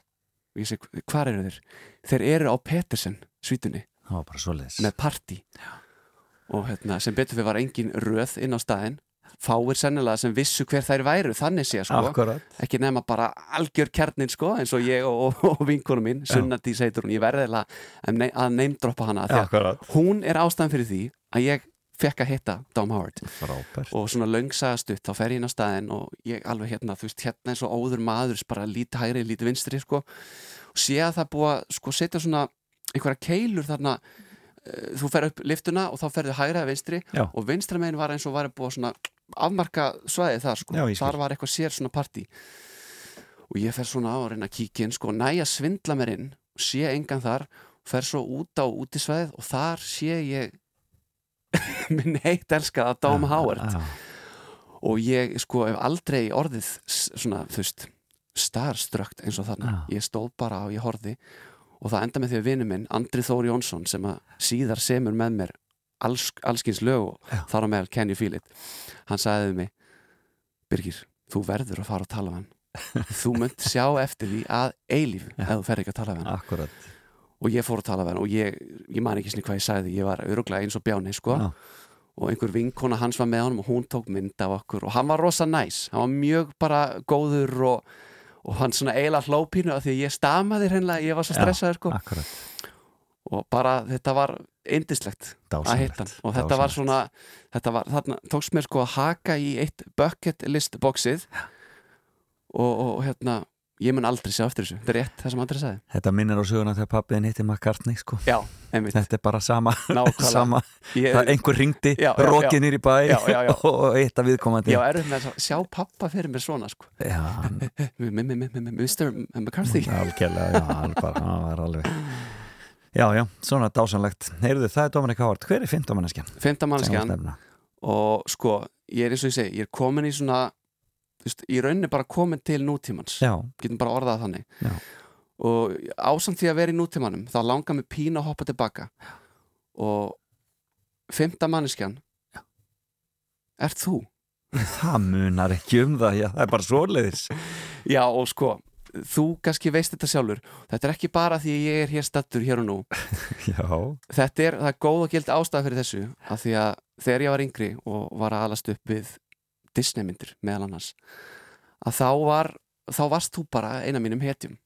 Segi, hvar eru þeir? þeir eru á Petersen svítunni með partí og hérna, sem betur við var engin röð inn á staðinn. Fáir sennilega sem vissu hver þær væru þannig sé sko. Akkurat. Ekki nema bara algjör kjarnin sko eins og ég og, og, og vinkunum mín Sunnadís heitur hún, ég verði að ne- að neymdroppa hana hún er ástæðan fyrir því að ég fekk að hitta Dom Howard. Frábært. Og svona löngsagastutt þá fer ég inn á staðinn og ég alveg hérna, þú veist, hérna eins og óður maður bara lítið hægri, lítið vinstri sko. Og sé að það að sko setja svona einhverja keilur þarna þú fer upp liftuna og þá ferðu hægri að vinstri Já. og vinstra megin var eins og var búið að svona afmarka svæðið þar sko. Já, þar var eitthvað sér svona partí. Og ég fer svona á að reyna að kíkja inn sko. Næja svindla mér inn sé engan þar fer svo út á útisvæðið og þar sé ég [LAUGHS] minn heitt elskaða Dóm Howard. Já, og ég sko hef aldrei orðið svona, þú veist starströkt eins og þarna. Já. ég stóð bara og ég horfði og það enda með því að vinnu minn, Andri Þór Jónsson sem að síðar semur með mér alls, allskins lög og Já. þar á meðal Can You Feel It hann sagði við mig Birgir, þú verður að fara að tala við hann. [LAUGHS] Þú munt sjá eftir því að eilíf ef þú fer ekki að tala við hann. Akkurat. Og ég fór að tala við hann og ég, ég man ekki hvað ég sagði ég var öruglega eins og bjáni sko. Og einhver vinkona hans var með honum og hún tók mynd af okkur og hann var rosa næs hann var mjög bara góður og, og hann svona eiginlega hlópínu af því að ég stamaði hreinlega, ég var svo stressaður sko. og bara þetta var indislegt að dásamlegt hitta hann. Og þetta var svona þetta var, þarna tókst mér sko að haka í eitt bucket list boxið. Og, og hérna ég mun aldrei sjá eftir þessu, þetta er rétt það sem Andri sagði. Þetta minnir á söguna þegar pappiðin hitti McCartney sko. já, einmitt, Þetta er bara sama, sama. ég, Það er einhver ringdi, rokið nýr í bæ Já, já, já. [LAUGHS] og eitt af viðkomandi. Já, erum með að sjá pappa fyrir mér svona sko. [LAUGHS] Mr. McCarthy. Algjörlega, það var alveg Já, já, svona dásanlegt Heyrðu, það er Dominik Hávart, hver er fymtamanneskjan? fymta mannskjan og sko, ég er eins og ég segi ég er komin í svona veist, í rauninni bara komin til nútímans. Já, getum bara orðað þannig. Já. og ásamt því að vera í nútímanum þá langar mig pína að hoppa tilbaka. Og fymta manneskjan. Ert þú? það munar ekki um það, já, það er bara svoleiðis. [LAUGHS] Já og sko, þú kannski veist þetta sjálfur. Þetta er ekki bara því ég er hér stattur hér og nú. [LAUGHS] Já, þetta er, það er góð og gild ástæða fyrir þessu af því að þegar ég var yngri og var að alast upp við Disney myndir meðal annars að þá var, þá varst þú bara eina mínum hetjum.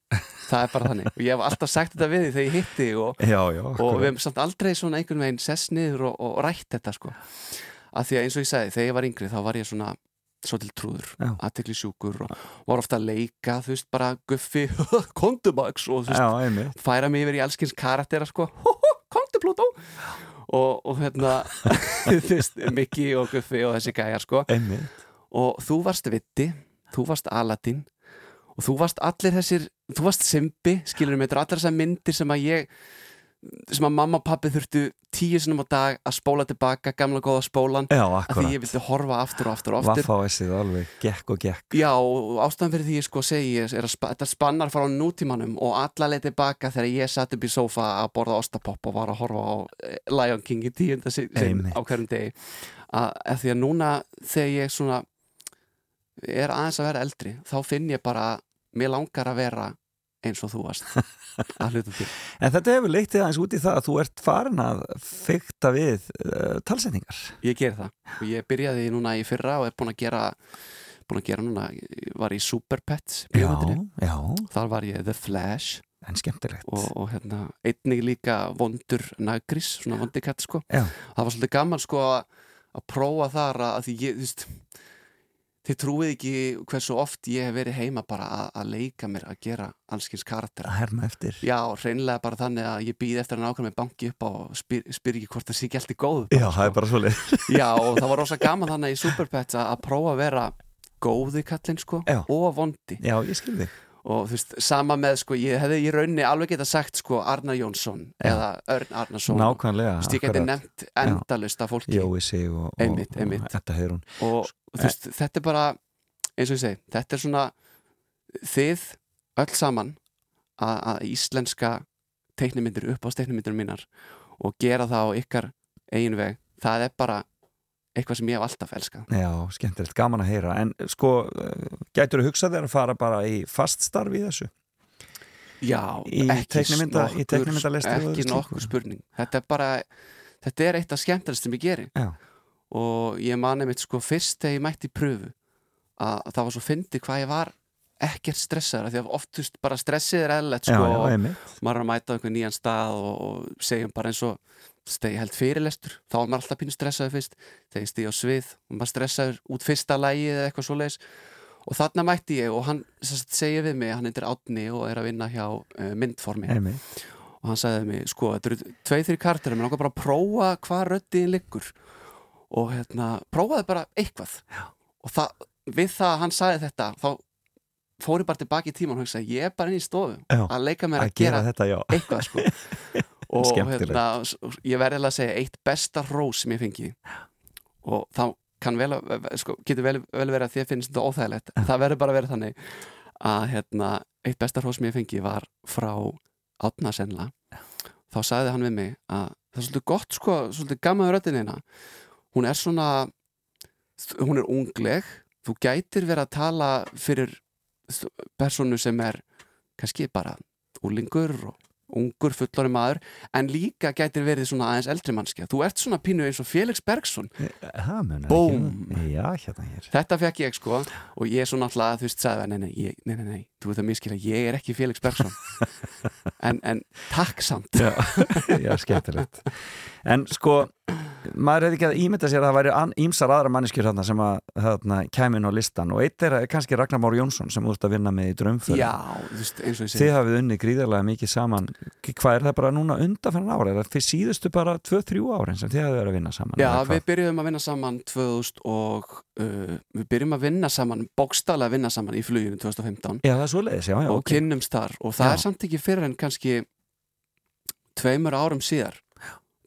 Það er bara þannig. Og ég hef alltaf sagt þetta við því þegar ég hitti og, já, já og við hefum samt aldrei svona einhvern veginn sess niður og, og rætt þetta sko. Af því að eins og ég sagði, þegar ég var yngri þá var ég svona svo til trúður, aðtekli sjúkur og var ofta að leika, þú veist, bara guffi, [LAUGHS] kontumax og þú veist, Já, færa mig yfir í allskins karaktera sko, komdu [LAUGHS] Plútó. Og, og hérna [LAUGHS] Mikki og Guffi og þessi gæjar sko. Einmitt. Og þú varst Vitti, þú varst Aladdin og þú varst allir þessir þú varst Simbi, skilur mig, þetta er allar þessar myndir sem að ég sem að mamma og pappi þurftu tíu sinum á dag að spóla tilbaka, gamla góða spólan Já, að því ég vildi horfa aftur og aftur og aftur. Vaffa-essið alveg, gekk og gekk. Já, og ástæðan fyrir því ég sko segi er að þetta spannar frá nútímanum og alla leið tilbaka þegar ég satt upp í sófa að borða ostapopp og var að horfa á eh, Lion King í tíunda Einmitt. á hverjum degi. Að, því að núna þegar ég svona er aðeins að vera eldri þá finn ég bara mér langar að vera eins og þú varst [LAUGHS] að hluta til En þetta hefur leitt þig aðeins út í það að þú ert farin að fykta við uh, talsetningar Ég ger það og ég byrjaði núna í fyrra og er búin að gera búin að gera núna, var í Super Pets Já, bíómyndinni. já, þar var ég The Flash en skemmtilegt og, og hérna, einnig líka vondur nagris, svona vondi katt sko. Já. það var svolítið gaman sko að prófa þar að því ég, þú veist þið trúið ekki hversu oft ég hef verið heima bara að, að leika mér að gera allskins karakter. Að herma eftir. Já, hreinlega bara þannig að ég býð eftir að nákvæm með banki upp og spyr, spyr ekki hvort það sé ekki allt í góð Já, það er bara svolítið [LAUGHS] já, og það var rosa gaman þannig í Superpets að, prófa að vera góði kallinn sko Já. og vondi. Já, ég skil þig og þú veist, sama með sko, ég hefði í raunni alveg geta sagt sko Arnar Jónsson Já. eða Örn Arnarsson Nákvæmlega, veist, ég geti akkurat. nefnt endalust af fólki Jói sig og, og, Einmitt, einmitt. og þetta hefur hún og þú veist, þetta er bara eins og ég segi, þetta er svona þið öll saman að, að íslenska teiknumyndir upp á teiknumyndir mínar og gera það á ykkar eigin veg, það er bara eitthvað sem ég hef alltaf elskað. Já, skemmtilegt, gaman að heyra. En sko, gætur þú hugsað þér að fara bara í fast starf í þessu? Já, Í ekki nokkur- og ekki nokkur spurning. Þetta er bara, þetta er eitt af skemmtilegst sem ég geri. Já. og ég mani mitt sko fyrst þegar ég mætti pröfu að það var svo fyndi hvað ég var ekkert stressaður því að oftust bara stressið er eðlilegt Já, sko já, og einmitt. maður er að mæta á einhvern nýjan stað og, og segjum bara eins og ég held fyrirlestur, þá var maður alltaf pínu stressaður fyrst. Þegar ég stíð á svið og maður stressaður út fyrsta lægi eða eitthvað svoleiðis. Og þarna mætti ég og hann segir við mig, hann heitir Átni og er að vinna hjá uh, myndformi. Einmitt. Og hann sagði við mig, sko, þetta eru tveið þrjir kartir mér langar bara að prófa hvað röddiðin liggur. Og hérna, prófaði bara eitthvað. Já. og það, við það að hann sagði þetta, þá fór ég bara tilbaki í tíman og hugsaði, ég er bara inn í stofu Já, að leika mér Að að, gera gera þetta, eitthvað sko [LAUGHS] og hérna, ég verði að segja eitt besta rós sem ég fengi. Og þá kann vel, sko, getur vel, vel verið að þér finnst þetta óþægilegt. Það verður bara að vera þannig að hérna, eitt besta rós sem ég fengi var frá Átna sennilega þá sagði hann við mig að það er svolítið gott sko, svolítið gaman röddinina hún er svona hún er ungleg. Þú gætir verið að tala fyrir personu sem er kannski bara úlingur og, ungur fullori maður en líka gætir verið svona aðeins eldri mannskja þú ert svona pínu eins og Felix munar Búm. ekki? Já, hérna hér. Þetta fekk ég sko og ég er svo náttúrulega þú veist sagði nei nei, ég, nei nei nei þú veit að miskila ég er ekki Felix Bergsson [LAUGHS] en, en takk samt. Já, [LAUGHS] já skemmtilegt En sko, maður hefði ekki að ímynda sér að það væri ímsar aðra manneskjur þarna sem að þarna, kæmin á listan. Og eitt er kannski Ragnar Már Jónsson sem þú ert að vinna með í ég Þið hafið unni gríðarlega mikið saman. Hvað er það bara núna undanfæran ára? Er það fyrir síðustu bara 2-3 árin sem þið hafið verið að vinna saman? Já, við byrjuðum að vinna saman 2000 og uh, við byrjum að vinna saman bókstaflega að vinna saman í fluginu 2015 Já, er leiðis, já, já, og ok. kynnumst þar. Og það er samt ekki fyrir en kannski tveimur árum síðar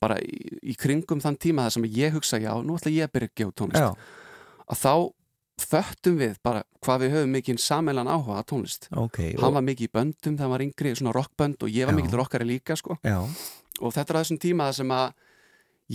bara í, í kringum þann tíma þar sem ég hugsa já, nú ætla ég að byrja að gefa tónlist. Já, að þá föttum við bara hvað við höfum mikið sameilan áhuga að tónlist. Ok hann var mikið í böndum hann var yngri, svona rockbönd og ég var mikið rockari líka sko. Og þetta er þessum tíma þar sem að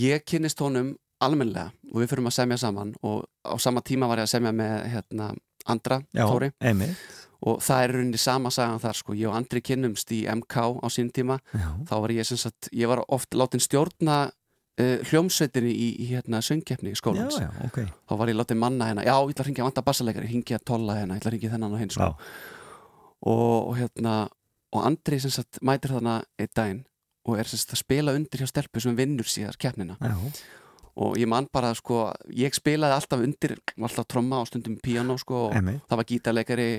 ég kynnist honum almennilega og við fyrum að semja saman og á sama tíma var ég að semja með hérna, Andra, já, Tóri. einmitt og það er rauninni sama sagan þar sko, ég og Andri kynnumst í MK á sín tíma. Já, þá var ég sem sagt, ég var oft látin stjórna uh, hljómsveitinni í, í hérna söngkeppni í skólans. Já, ok. Þá var ég látin manna hérna, já, ég ætla að ringja vanda bassaleikari, hringja tolla hérna, ég ætla að ringja þennan og hinn sko. og, og hérna og Andri sem sagt mætir þarna einn daginn og er sem sagt að spila undir hjá stelpu sem vinnur síðar keppnina. Já, og ég man bara sko, ég spilaði alltaf undir alltaf tromma og stundum piano sko og einmitt. það var gítarleikari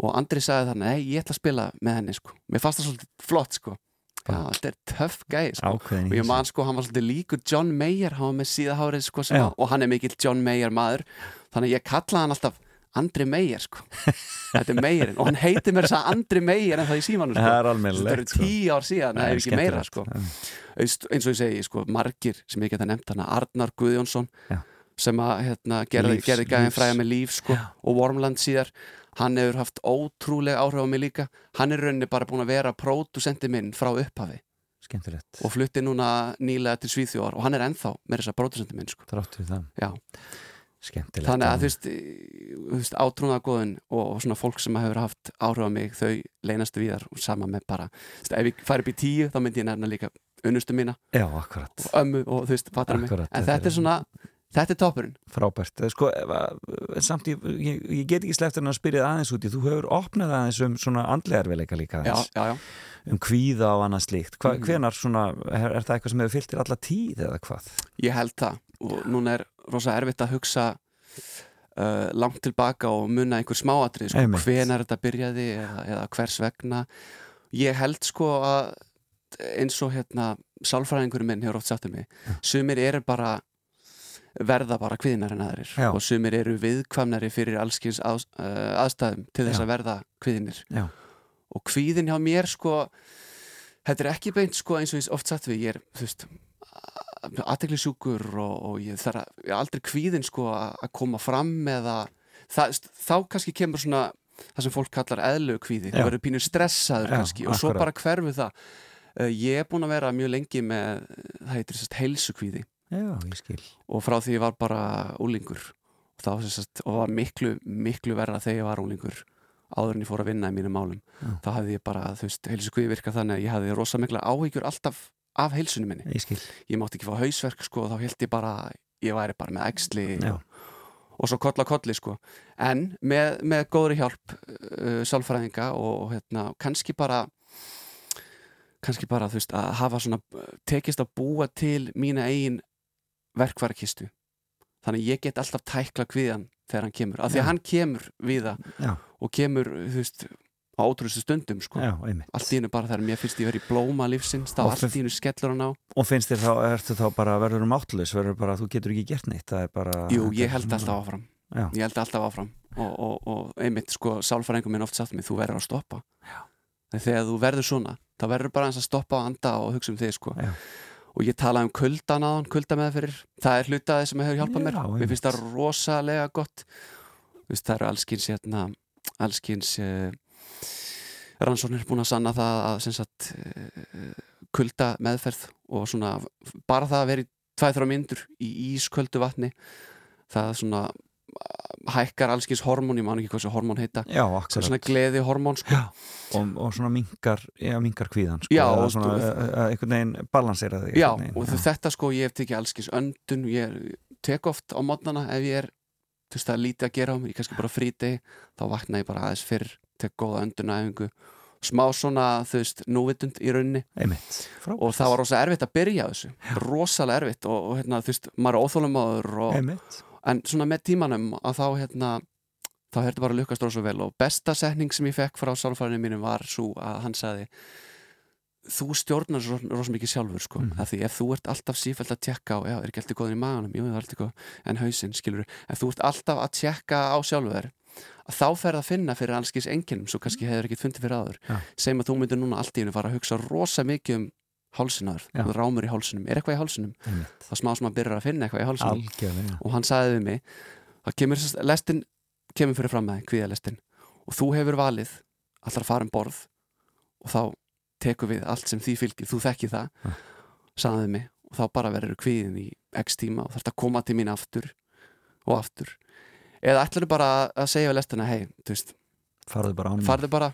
og Andri sagði þannig, nei, ég ætla að spila með henni sko, mér fannst það svolítið flott sko. Já, þetta er töff gæði sko. Ákveðin og ég man sko, hann var svolítið líkur John Mayer hann var með síðahárið sko Já. að, og hann er mikill John Mayer maður. Þannig ég kallaði hann alltaf Andri Mayer sko. Þetta er Mayerinn. Og hann heitir mér þess að Andri Mayer en það í símanu sko. Þetta eru sko. tíu ár síðan, Það er ekki meira sko. Eist, eins og ég segi, sko, margir sem ég geta nefnt hana, Arnar Guðjónsson sem að hérna, gerði, gæðin fræða með líf sko, og Wormland síðar hann hefur haft ótrúlega áhrif á mig líka. Hann er rauninni bara búin að vera pródusenti minn frá upphafi. Skemmtilegt. Og flutti núna nýlega til Svíþjóðar og hann er ennþá með þess að pródusenti minn sko. Þrátt við það. Já. Skemmtilegt þannig að þú veist, átrúnaðgóðin og, og svona fólk sem hefur haft áhrif á mig þau leinastu víðar og sama með bara veist, ef ég færi upp í tíu þá myndi ég nefna líka unnustu mína Já, og ömmu og þú veist, fattar mig. En þetta þetta er- er svona, þetta er toppurinn. Frábært, Eh, sko, að- samt ég, ég, ég get ekki sleppt en að spyrja það aðeins út í, þú hefur opnað aðeins um svona andlegarveika líka já, aðeins, já, já. um kvíða og annað slíkt. Hva, Mhm. hvenar svona, er, er það eitthvað sem hefur fyllt þér alla tíð eða hvað? ég held það. Og núna er rosa erfitt að hugsa uh, langt tilbaka og munna einhver smáatrið, sko, hvenar þetta byrjaði eða, eða hvers vegna. Ég held sko að eins og hérna sálfræðingurinn minn hefur oft sagt um mig sumir eru bara verða bara kviðnar en aðrir Já. og sumir eru viðkvamnari fyrir allskins að, uh, aðstæðum til þess Já. að verða kviðinir Já. og kvíðin hjá mér sko þetta er ekki beint sko eins og ég oft sagt við ég er, þú veist aðteglisjúkur og, og ég þarf að ég aldrei kvíðin sko að koma fram eða það, þá kannski kemur svona það sem fólk kallar eðlu kvíði Já. það verður pínu stressaður kannski og svo bara hverfu það uh, ég er búin að vera mjög lengi með það heitir sérst heilsukvíði Já, ég skil. Og frá því ég var bara úlingur og, þá, sem sagt, og var miklu, miklu verra þegar ég var úlingur áður en ég fór að vinna í mínum málum. Já. þá hafði ég bara, þú veist, heilsukvíði virka þannig að ég hafði rosa mikla áhyggjur alltaf af heilsunni minni. Ég skil. Ég mátti ekki fá hausverk sko og þá held ég bara ég væri bara með Já. og, og svo kolla kolli sko. En með, með góðri hjálp uh, sálfræðinga og, og hérna kannski bara kannski bara þú veist að hafa svona tekist að búa til mína eigin verkværakistu þannig ég get alltaf tækla kviðan þegar hann kemur, af því að hann kemur viða og kemur þú veist á ótrústu stundum sko. Já, allt í hennu bara þegar mér finnst ég verið í blóma lífsins þá allt í hennu skellur hann á. Og finnst þér þá, ertu þá bara verður um áttlös verður bara, þú getur ekki gert neitt það er bara Jú, ég held alltaf áfram. Já. Ég held alltaf áfram. Og, og, og einmitt sko sálfræðingum minn oft sagt mér, þú verður að stoppa. Þegar þú verður svona þá verður bara eins að stoppa og anda og hugsa um þig sko. Já. Og ég talaði um kuldan aðan, kulda með fyrir það er hlutaði sem hefur hjálpað mér. Mér finnst það rosalega gott. Veist, það eru allskins hérna, allskins uh, rannsóknir búin að sanna það að sagt uh, kulda meðferð og svona bara það að vera í tvæð þrjá myndur í ísköldu vatni það svona hækkar allskins hormón, ég man ekki hvað þessu hormón heita. Já, svona gleði hormón sko. Og, og svona minkar, já, minkar kvíðan sko, Já, svona, uh, uh, einhvern veginn balansera þig Já, einhvern og veginn, þetta sko, ég hef tekið allskins öndun, ég tek oft á mótnana ef ég er, þú veist, það er lítið að gera á mig, ég kannski bara fríti, þá vakna ég bara aðeins fyrr, tek góða öndunæfingu, smá svona, þú veist, núvitund í rauninni. Einmitt, og það var rosa erfitt að byrja þessu, rosalega erfitt og, og hérna, þú veist, maður er óþólumadur og, einmitt, en svona með tímanum að þá, hérna, þá er þetta bara að lukkast rosa vel og besta setning sem ég fekk frá sálfræðinu mínum var svo að hann sagði þú stjórnar svo, rosa mikið sjálfur sko, Mhm. af því ef þú ert alltaf sífælt að tjekka á, já, er ekki alltaf góðin í maganum jú, það er alltaf góð, en hausinn, skilur ef þú ert alltaf að tjekka á sjálfur þá fer það að finna fyrir allskis enginnum svo kannski hefur ekki fundið fyrir áður Já. segjum að þú myndir núna allt í hennu fara að hugsa rosa mikið um hálsinaður, þú rámur í hálsinum. Er eitthvað í hálsinum, einmitt. Þá smá sem að byrja að finna eitthvað í hálsinum. Algjörlega, og hann sagði við mig það kemur, lestin kemur fyrir fram með kvíðalestin. Og þú hefur valið allar að fara um borð og þá tekur við allt sem því fylgir, þú þekkir það Ja. sagði við mig. Og þá bara verður kvíðin í x tíma og þarf að koma til mín aftur og aftur. Eða ætlar bara að segja við lestina hei, þú veist, farðu bara án mín. farðu bara.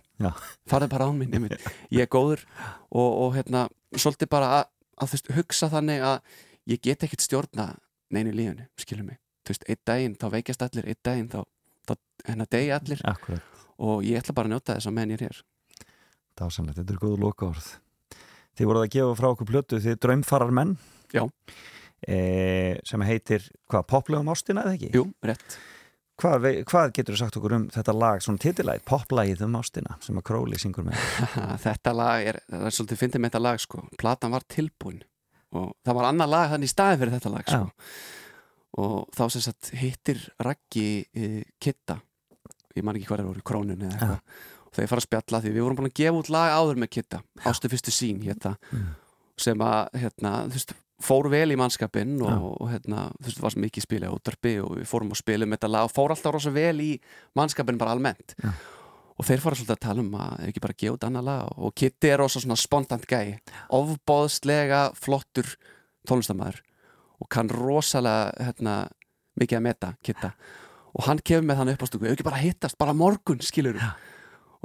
Farðu bara án mín, ég, er góður og, og hérna, svolítið bara að, að veist, hugsa þannig að ég get ekkert stjórna neinu í lífinu skilur mig, þú veist, einn daginn þá veikjast allir, einn daginn þá, þá hennar degi allir. Akkurat, og ég ætla bara að njóta þess að menn ég er hér. Dásanlegt, þetta er góðu loka orð þið voruð að gefa frá okkur plötu þið draumfarar menn Já. e, sem heitir, hvað, poplegum ástina eða ekki? Jú, rétt Hvað, hvað getur þú sagt okkur um þetta lag, svona titilæð, poplagið um ástina sem að Króli syngur með? [LAUGHS] þetta lag er, það er svolítið fyndið með þetta lag sko, platan var tilbúin og það var annað lag þannig í staðin fyrir þetta lag sko. og þá sem sagt hittir Raggi e, Kitta ég man ekki hvað er voru, krónun eða eitthvað og þegar ég fara að spjalla því við vorum búin að gefa út lag áður með Kitta, Ástu fyrstu sín hérna, Mm. sem að hérna, þú veist, fór vel í mannskapinn og, Já. og hérna, þú veist, var svo mikið spilið á útdarpi og við fórum að spila um þetta lag og fór alltaf rosa vel í mannskapinn bara almennt. Já. og þeir fóru svolítið að tala um að ekki bara gefa út annað lag og Kitty er rosa svona spontant gæi. Ofbóðslega flottur tónlistamæður og kann rosalega hérna, mikið að meta Kitta og hann kemur með hann upp á stúku ekki bara hittast, bara morgun, skilur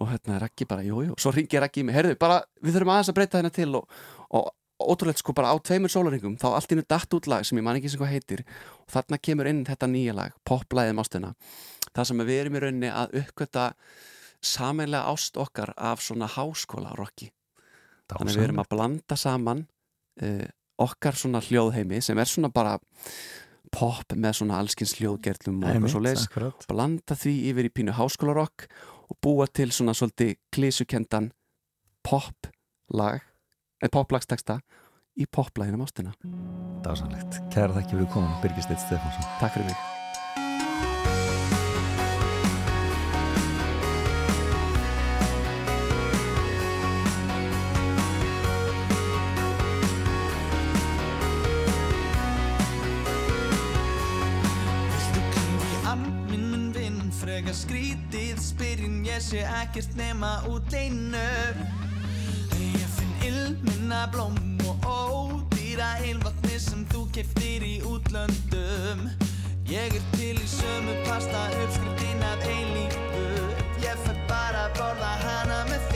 og hérna ekki bara, jú, jú, svo ringir ekki í mig, heyrðu, bara, við þurfum aðeins að breyta hérna til og, og ótrúlegt sko bara á tveimur sólaringum, þá allt innu datt út lag sem ég man ekki sem hvað heitir og þarna kemur inn þetta nýja lag, poplæðið mástina það sem við erum í rauninni að uppgöta sameinlega ást okkar af svona háskóla rocki. Þannig við erum að blanda saman uh, okkar svona hljóðheimi sem er svona bara pop með svona allskins hljóðgerlum og eitthvað svo leis akkurat. blanda því yfir í pínu háskólarokk og búa til svona svolítið klísukendan poplag eða poplagsteksta í poplæðinu ástina. Dásanlegt. Kæra þakki fyrir komin, Birgir Steitt Stefánsson. Takk fyrir mig. Skrítið spyrjun ég sé ekkert nema út einu ilmina blóm og ódýra ylvatni sem þú keftir í útlöndum. Ég er til í sömu pasta uppskriftin að eilífu. Ég fer bara að borða hana með þér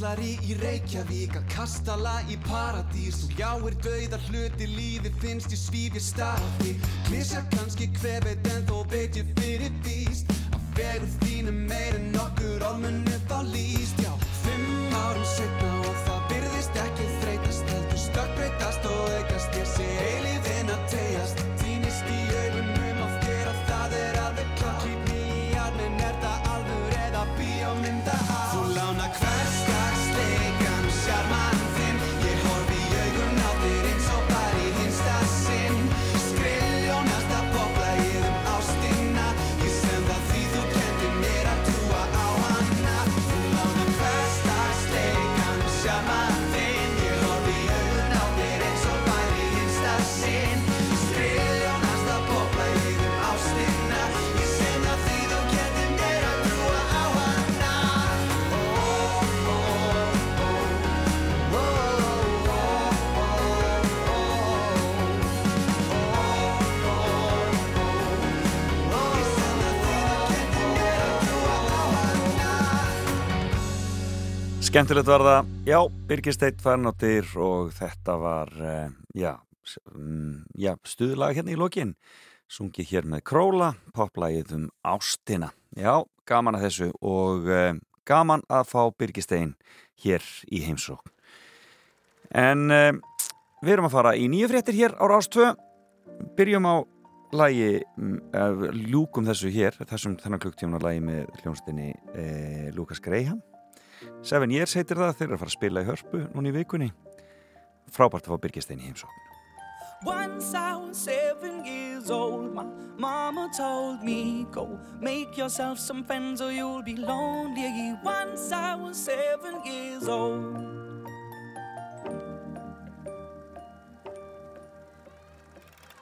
kjallari í Reykjavík að kastala í paradís. Þú ljáir dauðar hluti lífi finnst ég svífi staði Klísja kannski hver veit en þó veit ég fyrir víst Að vegur þínu meir en nokkur ormunni þá líst. Já, fimm árum setna og það byrðist ekki þreytast Heldur stökkbreytast og aukast. Ég sé Skemmtilegt var það, já, Birgisteit Fernóttir og þetta var, uh, já, um, já, stuðlaga hérna í lokin, sungið hér með Króla, poplægið um Ástina. Já, gaman að þessu og uh, gaman að fá Birgistein hér í heimsókn. En uh, við erum að fara í nýju fréttir hér á Rástvö, byrjum á lægi, ljúkum þessu hér, þessum þennan klukktíman að lægi með hljónstinni Lukas Greyham Seven Years heitir það, þeir eru að fara að spila í hörpu núna í vikunni. Frábært að fá Birgistein í heimsókn. Once I was seven years old, my mama told me, Go make yourself some friends or you'll be lonely. Once I was seven years old.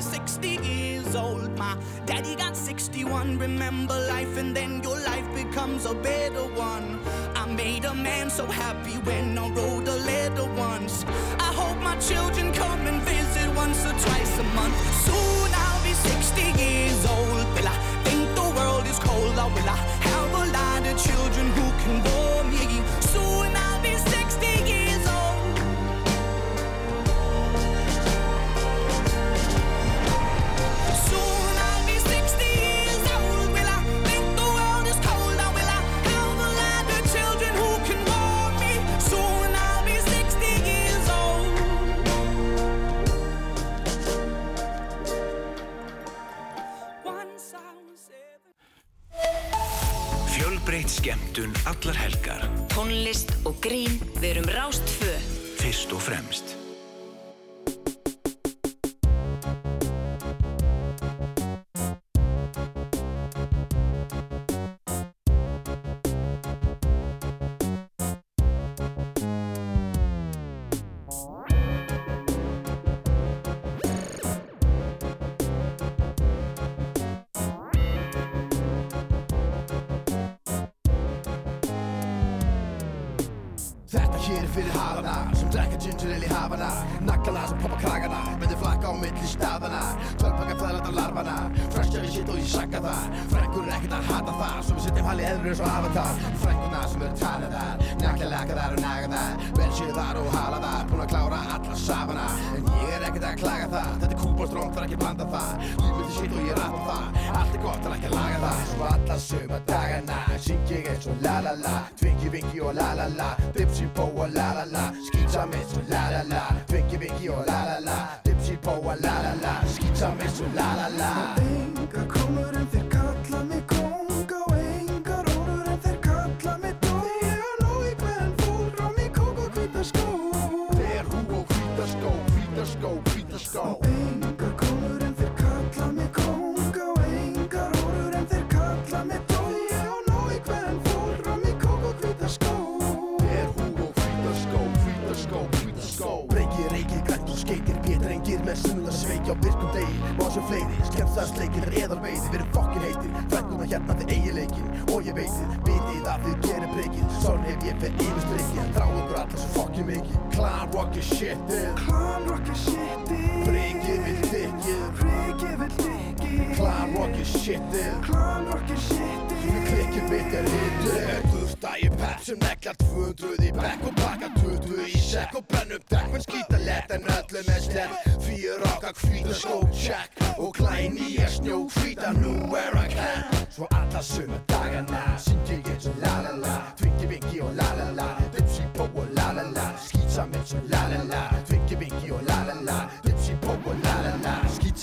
be 60 years old. My daddy got 61. Remember life, and then your life becomes a better one. I made a man so happy when I wrote a letter once. I hope my children come and visit once or twice a month. Soon I'll be 60 years old. Will I think the world is cold? Will I have a lot of children who can Fjölbreytt skemmtun allar helgar. Tónlist og grín, við erum Rástfö. Fyrst og fremst. Öllum er slett Fyrir okkar hvíta skó check. Og klæn í að snjó hvíta nú er að kann Svo alla sömu dagana Syngi ég svo la la la. Tvingi vingi og la la la. Dipsy pó og la la la. Skýt saman svo la la la. Tvingi vingi og la la la. Dipsy pó og la la la. Skýt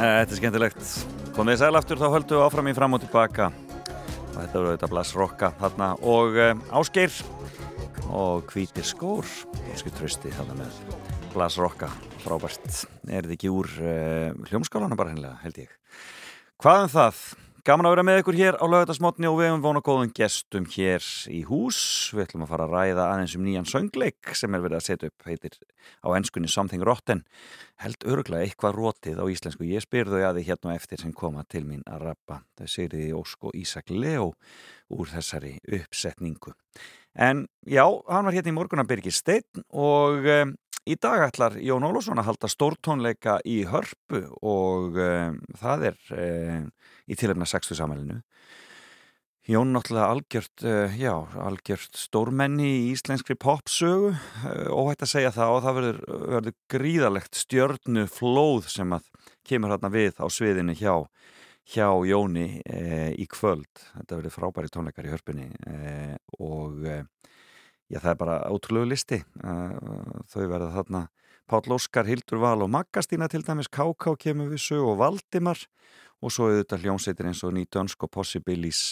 Þetta er skemmtilegt. Komið þið sæl aftur, þá höldum við áfram í fram og tilbaka. Og þetta voru þetta Blas Rokka þarna og uh, Ásgeir og Hvítir skór. Ásgeir Trausti þarna með Blas Rokka. Frábært. Er þetta ekki úr uh, hljómskálana bara hennilega, held ég. Hvað um það? Gaman að vera með ykkur hér á lögatarsmotni og við hefum vona góðum gestum hér í hús. Við ætlum að fara að ræða aðeins um nýjan söngleik sem er verið að setja upp, heitir á ennskunni Something Rotten. Held öruglega eitthvað rótið á íslensku. Ég spyr þau að því hérna eftir sem koma til mín að rappa. Það er Sigriði Ósk og Ísak Leo úr þessari uppsetningu. En já, hann var hérna í morgun að byrgi steinn og um, í dag ætlar Jón Ólafsson að halda stórtónleika í hörpu og um, það er um, í tilhefna 60 samælinu. Jón náttúrulega algjört, uh, já, algjört stórmenni í íslenskri popsögu, uh, óhætt að segja það og það verður, verður gríðalegt stjörnu flóð sem að kemur hérna við á sviðinu hjá, hjá Jóni uh, í kvöld. Þetta verður frábæri tónleikar í hörpunni uh, og uh, já, það er bara ótrúlegu listi. Uh, þau verða þarna Páll Óskar, Hildur Val og Maggastína til dæmis, K.K. kemur við sög og Valdimar og svo auðvitað hljómsveitir eins og Nýtönsk og Possibilis.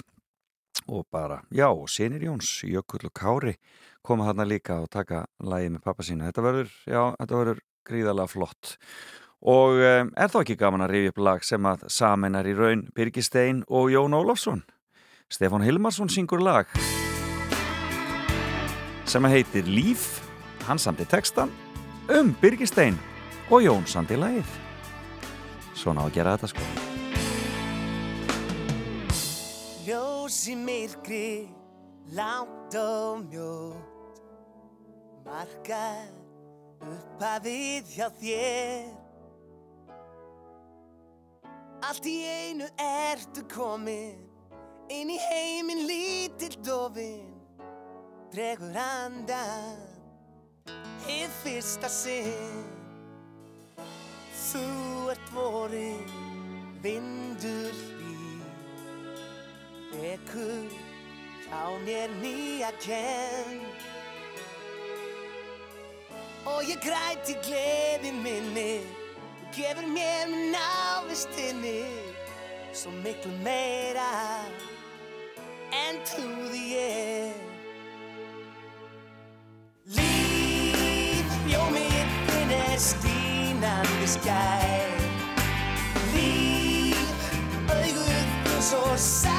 Og bara, já, og Sinir Jóns Jökull og Kári koma þarna líka og taka lægi með pappa sína þetta verður, já, þetta verður gríðalega flott. Og um, er þá ekki gaman að rifja upp lag sem að samenar í raun Birgistein og Jón Ólafsson? Stefán Hilmarsson syngur lag sem að heitir Líf. Hann samti textan um Birgistein og Jón samti lagið. Svona á að gera þetta sko Ljós í myrkri, langt og mjótt Markar upphafið hjá þér. Allt í einu ertu komin Inn í heiminn lítill dofin Dregur andan Hið fyrsta sinn. Þú ert vorin Vindur hlý Vekur hjá mér nýja kenn Og ég græti gleði minni Þú gefur mér með návistinni Svo miklu meira En trúði ég Líf bjómið þinn er stínandi skær Líf, þú svo saklaus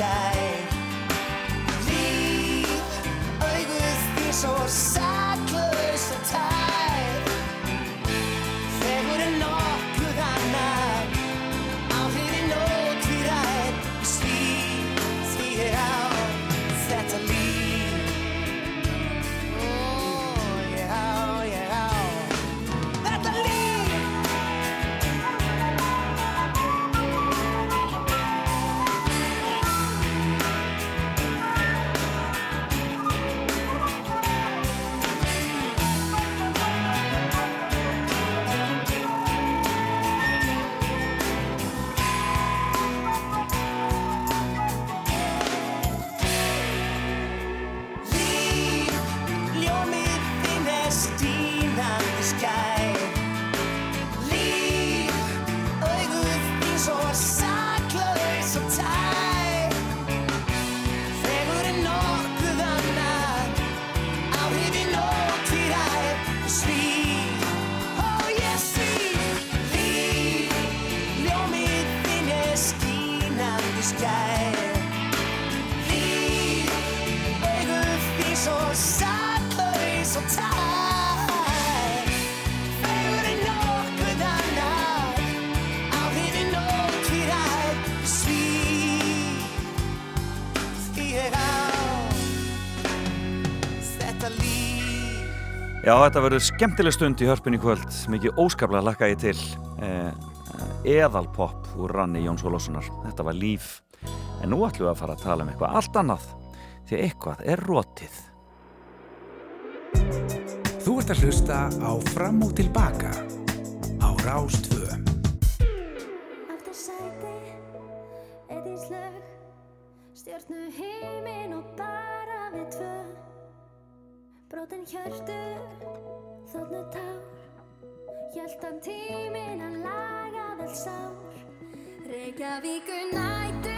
ég Líf, auðvist, því svo Já, þetta verður skemmtileg stund í hörpunni kvöld, mikið óskaplega lakka ég til. Eh, eðalpopp úr ranni Jóns Olássonar þetta var líf, en nú ætlum við að fara að tala um eitthvað allt annað því eitthvað er rótið Þú ert að hlusta á Fram og Tilbaka á Rástvöðum Alltaf sæti eitt í slög stjórnu heiminn og bara við tvö. Brotin hjörtu, þóttnu tár. Hjöldan tímin að laga vel sár. Reykjavíku nætu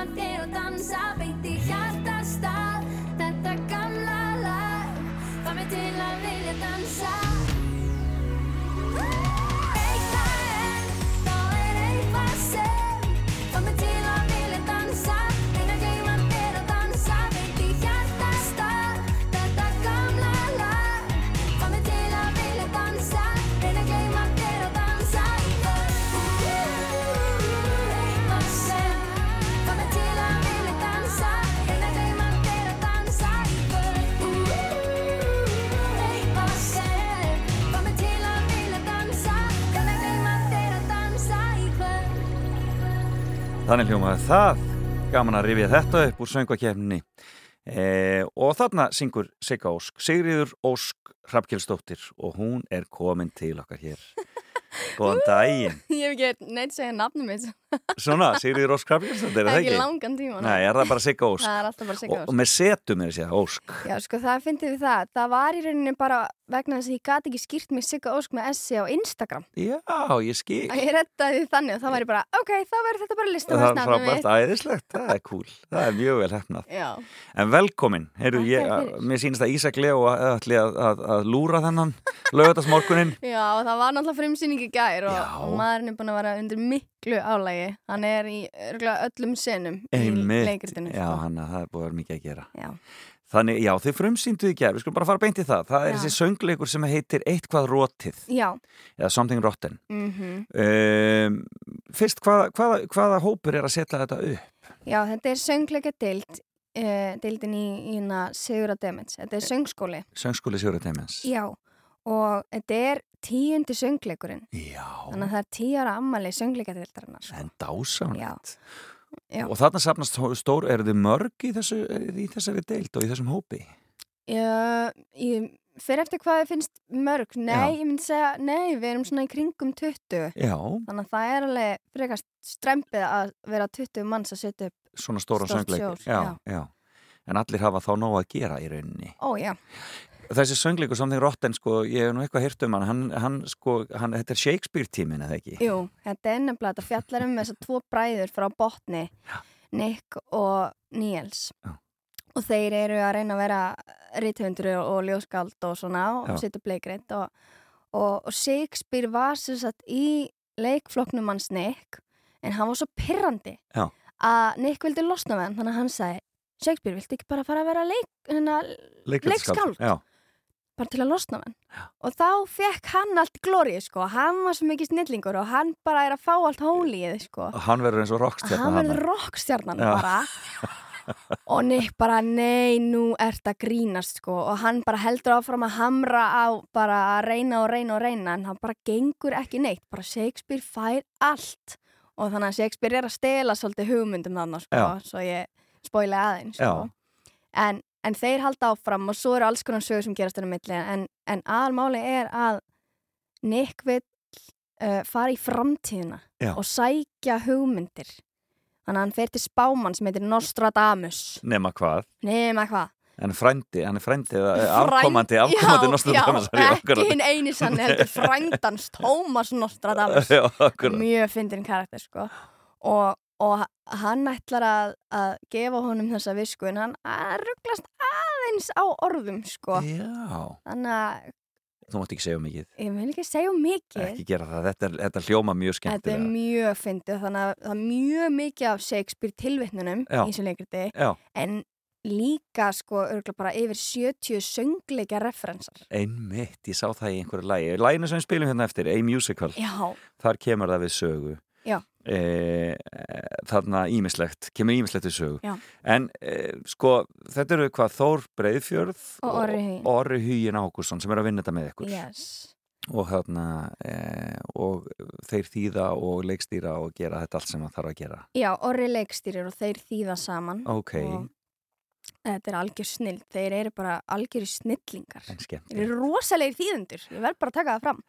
tíman þér og dansa beint í hjartastað. Þetta gamla lag fá mig til að vilja dansa. Þannig hljómaði það, gaman að rifja þetta upp úr söngvakefninni. E, og þarna syngur Sigga Ósk, Sigriður Ósk Hrafkjelsdóttir og hún er komin til okkar hér. [LAUGHS] Góðan daginn. Ég hef ekki neitt segja nafnum mitt [LAUGHS] Svona, Sigriður Ósk Hrafkjelsdóttir, er það Ekki ekki? langan tíma Nei, er það bara Sigga [LAUGHS] Ósk? Það er alltaf bara Sigga Og, Ósk og með setum er þessi Ósk. Já, sko, það fyndið við það Það var í rauninni bara vegna þess að ég gati ekki skýrt mig Sigga Ósk með Essi á Instagram Já, ég að ég rettaði þannig og það væri bara ok, þá verður þetta bara listum Það er frábært, æðislegt, það er cool, það er mjög vel hefnað. Já, En velkomin, heyrðu, ég, mér sýnist að Ísak Leo ætli að, að, að lúra þennan lögatarsmorgunin. [LAUGHS] Já, það var náttúrulega frumsýning í gær og, og maðurinn er búin að vera undir miklu álægi hann er í öllum senum í Einmitt, leikritinu já, sko. hann að það er búið að vera mikið að gera. Já. Þannig, já, þið frumsýndu í gerð, við skulum bara fara beint í það. Það er Já. þessi söngleikur sem heitir Eitthvað rótið, Já, eða Something Rotten. mhm Um, fyrst, hvaða, hvaða, hvaða hópur er að setja þetta upp? Já, þetta er söngleika deild uh, deildin í, í hérna Sigura Demens þetta er söngskóli Söngskóli Sigurður Teimens. Já, og þetta er tíundi söngleikurinn Já. þannig að það er tíu ára ammali söngleika deildarinnar sko. En dásamlegt. Já. Og þarna sapnast stór, eru þið mörg í, þessu, í þessari deild og í þessum hópi? Já, ég fyrir eftir hvað þið finnst mörg nei, Já. ég myndi segja, nei, við erum svona í kringum 20 Já. þannig að það er alveg frekast strempið að vera 20 manns að setja upp Svona stóra söngleikur. Já, já. En allir hafa þá nóg að gera í rauninni. Ó, já, Þessi söngleikur, Something Rotten, sko, ég hef nú eitthvað hýrt um hann, hann, hann sko, hann, þetta er Shakespeare-tímin, eða ekki? jú, þetta er nefnilega þetta fjallar um þess að tvo bræður frá botni Nick og Niels Já. og þeir eru að reyna að vera rithundur og ljóskald og svona og setja bleikreitt og, og, og Shakespeare var sem sagt í leikflokknum hans Nick en hann var svo pirrandi Já. að Nick vildi losna við hann þannig að hann sagði Shakespeare, viltu ekki bara fara að vera leik, hérna, leikskáld Já. Bara til að losna hann. Og þá fekk hann allt glórið sko. Hann var svo mikið snillingur og hann bara er að fá allt hólíið sko. Hann verður eins og rockstjarna hann verður Já. bara. [LAUGHS] Og Nick bara nei, nú ert að grínast sko. Og hann bara heldur áfram að hamra á bara að reyna og reyna og reyna en hann bara gengur ekki neitt. Bara Shakespeare fær allt. Og þannig að Shakespeare er að stela svolítið hugmyndum þannig sko, Já. svo ég spóila aðeins sko. Já. en, en þeir halda áfram og svo eru alls konar sögur sem gerast þennan milli. En, en aðalmáli er að Nick vill uh, fara í framtíðina Já. og sækja hugmyndir. Þannig að hann fer til spámann sem heitir Nostradamus. Nema hvað? nema hvað. En frændi, hann er frændi eh, afkomandi, afkomandi Nostradamus já, ekki hinn eini sann heldur frændans Tómas Nostradamus. [LAUGHS] Já, mjög fyndin karakter sko. Og, og hann ætlar að, að gefa honum þessa visku en hann rugglast aðeins á orðum sko Já. þannig að Þú mátt ekki segja mikið. ég vil ekki segja mikið Ekki gera það, þetta, er, þetta hljóma mjög Þetta er mjög fyndið þannig að það er mjög mikið af Shakespeare tilvittnunum í þessu leikriti en líka sko örgulega bara yfir 70 söngleika referensar Einmitt, ég sá það í einhverju lægi. Læginu sem við spilum hérna eftir, A Musical. Já. Þar kemur það við sögu. E, þarna ímislegt, kemur ímislegt við sögu. Já. En e, sko, þetta eru hvað Þór Breiðfjörð Og Huginn. Orri Huginn Ágússon sem er að vinna þetta með ykkur. yes. Og þarna, e, og þeir þýða og leikstýra og gera þetta allt sem það þarf að gera. Já, orri leikstýrir og þeir þýða saman Ok. og þetta er algjör snill þeir eru bara algjör snillingar þeir eru rosalegir þýðundur ég verð bara að taka það fram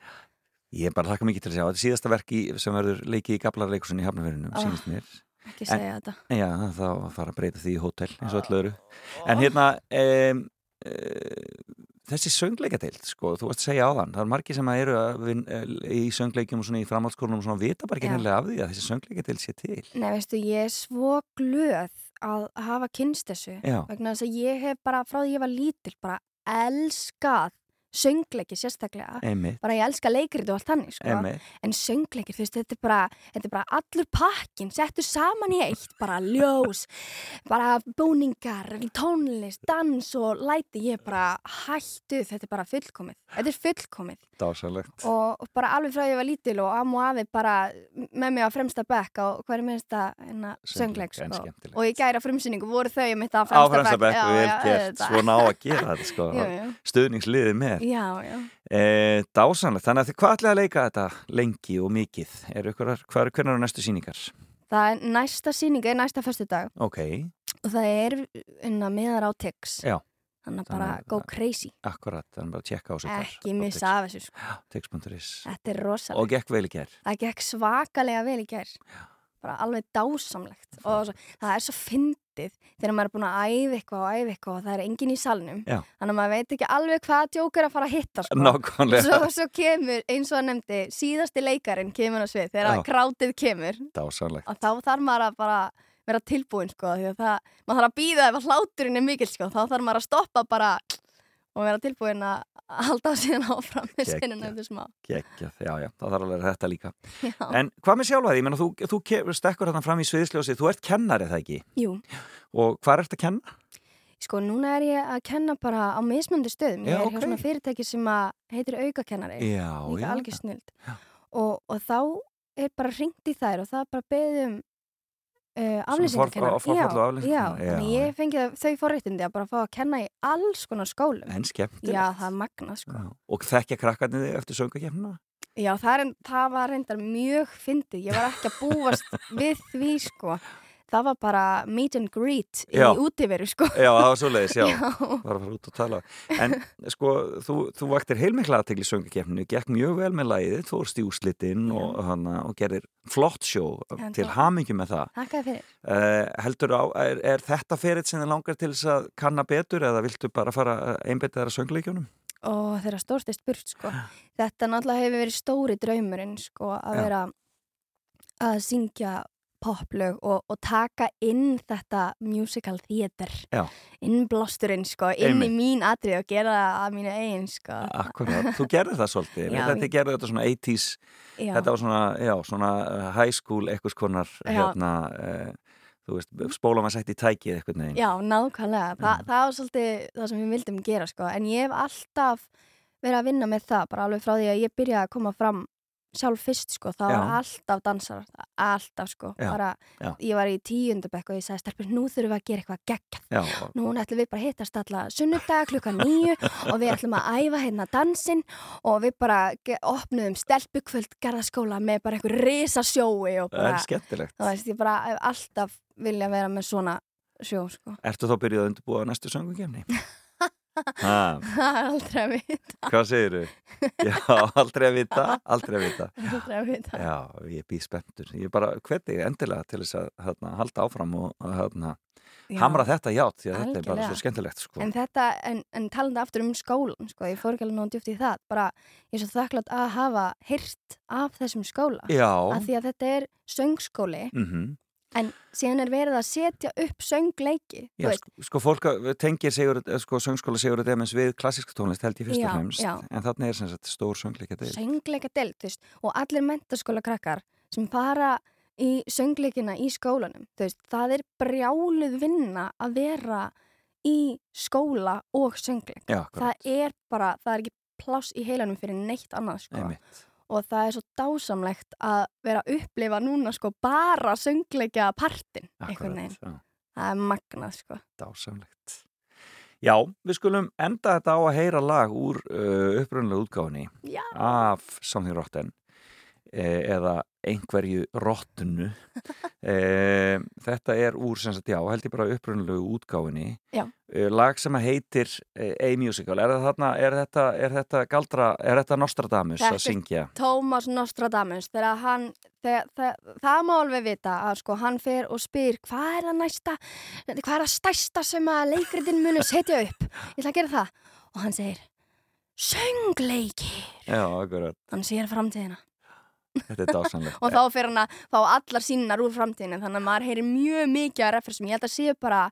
Ég er bara hlakka mikið til að sjá. Þetta er síðasta verk í, sem verður leikið í Gablarleikusin í Hafnarverðinum, Ah, sínist mér. ekki segja þetta. Já, þá fara að breyta því í hótel eins og öllu öðru. En hérna, um, uh, þessi söngleikadeild, sko, þú varst að segja á þann, það er margir sem eru vin, uh, í söngleikjum og svona í framhaldsskólunum og svona vita bara ekki Já. nefnilega af því að þessi söngleikadeild sé til. Nei, veistu, ég er svo glöð að hafa kynst þessu Já. vegna þess að ég hef bara frá því ég var lítil bara elskað söngleiki sérstaklega Einmitt. bara ég elska leikrit og allt þannig sko. En söngleikir, þú veist, þetta er bara þetta er bara allur pakkin, settu saman í eitt bara ljós [LAUGHS] bara búningar, tónlist dans og læti, ég er bara hættuð, þetta er bara fullkomið þetta er fullkomið Dásalegt. og bara alveg frá ég var lítil og am og afi bara með mig á fremsta bekk á hverju minnsta hérna, söngleik sko. og í gæra frumsýningu voru þau mitt á fremsta, fremsta bekk, Já, já, auðvitað. svona á að gera [LAUGHS] þetta, sko. Stuðningsliðið með. Já, já. E, dásanlegt, þannig að þið hvað ætlaði að leika þetta lengi og mikið? Er ykkur, hvað er hvernig eru næstu síningar? það er næsta sýning er næsta föstudag. Ok, og það er unna meðar á Tix. Þannig að bara go crazy. Akkurat, þannig bara að tjekka á sig ekki missa af þessu sko. Tix.is þetta er rosalega Og gekk vel í ger það gekk svakalega vel í gær. Bara alveg dásamlegt. Og það er svo fyndið þegar maður er búin að æfa eitthvað og æfa eitthvað og það er enginn í salnum Já. þannig að maður veit ekki alveg hvað djók er að fara að hitta sko. Svo, svo kemur eins og að nefndi síðasti leikarin kemur á svið þegar Já. krátið kemur Dásanlegt og þá þarf maður að bara vera tilbúin sko, því að það, maður þarf að býða ef hláturinn er mikil sko, þá þarf maður að stoppa bara og vera tilbúin að halda síðan áfram með sinna nefndu smá Gekjað, já, já, það þarf alveg þetta líka Já. En hvað með sjálfa því? Ég meina, þú, þú stekkur hérna fram í sviðsljósi Þú ert kennari, er það ekki? Jú, Og hvað ert að kenna? sko núna er ég að kenna bara á mismöndi stöðum ég Já, er ok. hjá svona fyrirtæki sem heitir aukakennari Já, líka já. algjör snild og, og þá er bara ringt í þær og það er bara beðum uh, aflýsingarkennar og aflýsingarkennar, já, já, þannig ég fengi þau forréttindi að bara fá að kenna í alls konar skólum En skemmtilegt já, það er magnað sko Já. Og þekkja krakkarnir þig eftir söngakefnina? Já, það, er, það var reyndar mjög fyndið. Ég var ekki að búast [LAUGHS] við því, sko. Það var bara meet and greet í Já. útiveru, sko. Já, það var svoleiðis, já, [LAUGHS] Já. var að fara út og tala En sko, þú, þú vaktir heilmikla aðtegli í söngakefninu, gekk mjög vel með læðið, þú fórst í úslitinn og, og gerir flott sjó Já, til hamingi með það Takk fyrir. Uh, heldur á, er, er þetta ferill sem þið langar til þess að kanna betur eða viltu bara fara einbetið þar að söngleikjunum? Og þeirra stórstist burt, sko. Þetta náttúrulega hefur verið stóri draumurinn, sko, að vera að syngja poplög og, og taka inn þetta musical theater. Innblásturinn, sko, inn Einmitt. í mín atrið og gera það að mínu eigin, sko. Akkurat, þú gerði það svolítið, Já, þetta ég- gerði þetta svona 80s, Já. þetta var svona, já, svona uh, high school eitthvað konar, Já. hérna, uh, þú veist, spóla maður sett í tækið eitthvað neginn. Já, nákvæmlega. Þa, það var svolítið það sem við vildum gera, sko. En ég hef alltaf verið að vinna með það, bara alveg frá því að ég byrjaði að koma fram sjálf fyrst, sko. Það var Já. alltaf dansar, alltaf, sko. Já, Bara, já. ég var í tíundabekk og ég sagði, stelpur, nú þurfum við að gera eitthvað geggjað. Já, Nú ætlum við bara að hittast alla sunnudag klukkan nýju og við ætlum að æfa hérna dansinn og við bara opnuðum stelpukvöld garðaskóla með bara einhver risa sjói og bara, það veist, ég bara alltaf vilja vera með svona sjó, sko. Ertu þá byrjuð að undirbúa næstu söngukefni? [LAUGHS] [LAUGHS] er aldrei að vita. hvað segir þú? Já, aldrei að vita, aldrei að vita. [LAUGHS] Aldrei að vita. Já, ég býð spenntur. Ég bara hveti endilega til þess að hérna, halda áfram og að, hérna, hamra þetta játt því að þetta er bara Algjörlega. svo skemmtilegt sko. En þetta, en, en talandi aftur um skólan, sko, ég fór ekki alveg nóg djúpt í það, bara ég er svo þakklátt að hafa hyrt af þessum skóla. Já. Af því að þetta er söngskóli, mm en síðan er verið að setja upp söngleiki, Já, sko, sko fólk að- tengir sigur, sko, söngskóla Sigur Demens við klassíska tónlist held ég fyrst Já, og fremst já. en þarna er sem sagt stór söngleika deil söngleika delt, þú veist, og allir mentaskóla krakkar sem fara í söngleikina í skólanum, þú veist, það er brjáluð vinna að vera í skóla og söngleik. Já, það er bara, það er ekki pláss í heilanum fyrir neitt annað, sko. Einmitt. Og það er svo dásamlegt að vera að upplifa núna, sko, bara söngleika partin. Það er magnað, sko. Dásamlegt. Já, við skulum enda þetta á að heyra lag úr uh, upprunnulega útgáfinni Já. af Something Rotten eða einhverju rottunu. Eh, þetta er úr sem sagt, já, held ég bara upprunnulega útgáfinni Já. eh, lag sem að heitir eh, A-Musical, er, er þetta er þetta galdra, er þetta Nostradamus að syngja? Tómas Nostradamus þegar hann, þegar, það, það má alveg vita að sko hann fer og spyr hvað er það næsta, hvað er það stærsta sem að leikritin munu setja upp? Ég ætla að gera það. Og hann segir söngleiki Já, hann sér framtíðina þetta er dásanlegt og þá fer hann að fá allar sínar úr framtíðinu þannig að maður heyrir mjög mikið að referensum ég held að séu bara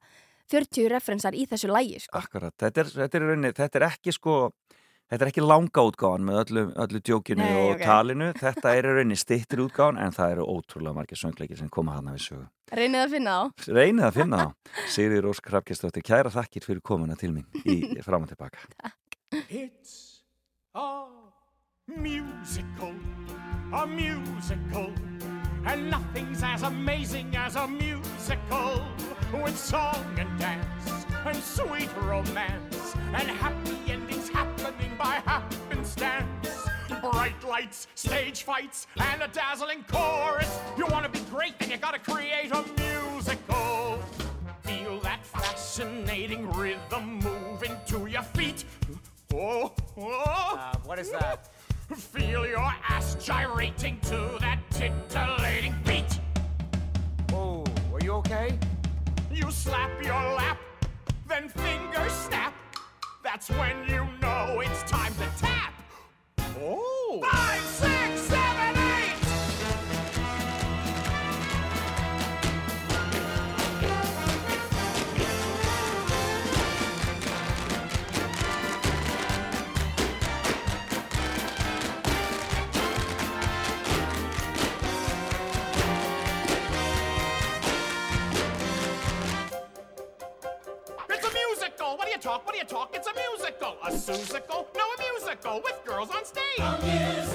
40 referensar í þessu lægi sko. Akkurat, þetta er, þetta er, í rauninni, þetta er ekki sko Þetta er ekki langa útgáfan með öllu, öllu djókinu Nei, og ok. talinu. Þetta er í rauninni stittir útgáfan en það eru ótrúlega margir söngleikir sem koma hana við sögu. reynið að finna þá Reynið að finna þá. Sigri Rós Krafkistóttir, kæra þakkir fyrir komuna til mín í fram og tilbaka. [LAUGHS] musical, a musical. And nothing's as amazing as a musical with song and dance and sweet romance and happy endings happening by happenstance. Bright lights, stage fights, and a dazzling chorus. You want to be great, then you gotta create a musical. Feel that fascinating rhythm moving to your feet. Oh, oh. Uh, what is that? Feel your ass gyrating to that titillating beat. Oh, are you okay? You slap your lap, then fingers snap. That's when you know it's time to tap. Oh! Five, musical with girls on stage.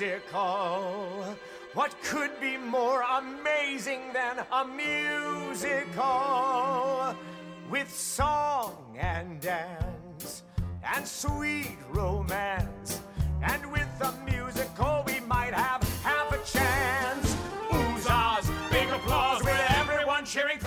musical. What could be more amazing than a musical with song and dance and sweet romance? And with a musical, we might have half a chance. Oozahs, big applause with everyone cheering.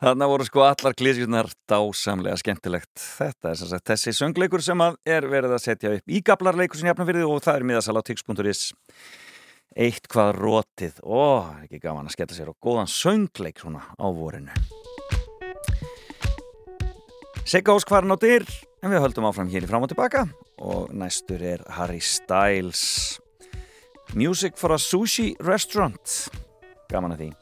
Þarna voru sko allar klísjurnar dásamlega skemmtilegt. Þetta er sem sagt þessi söngleikur sem er verið að setja upp í gablarleikur sem ég hafnum fyrir og það er miðasal á tix.is Eitt hvað rótið Ó, ekki gaman að skella sér og góðan söngleik svona á vorinu. Sigga Óskvarn á dyr en við höldum áfram hér í fram og tilbaka. Og næstur er Harry Styles. Music for a Sushi Restaurant. Gaman að því.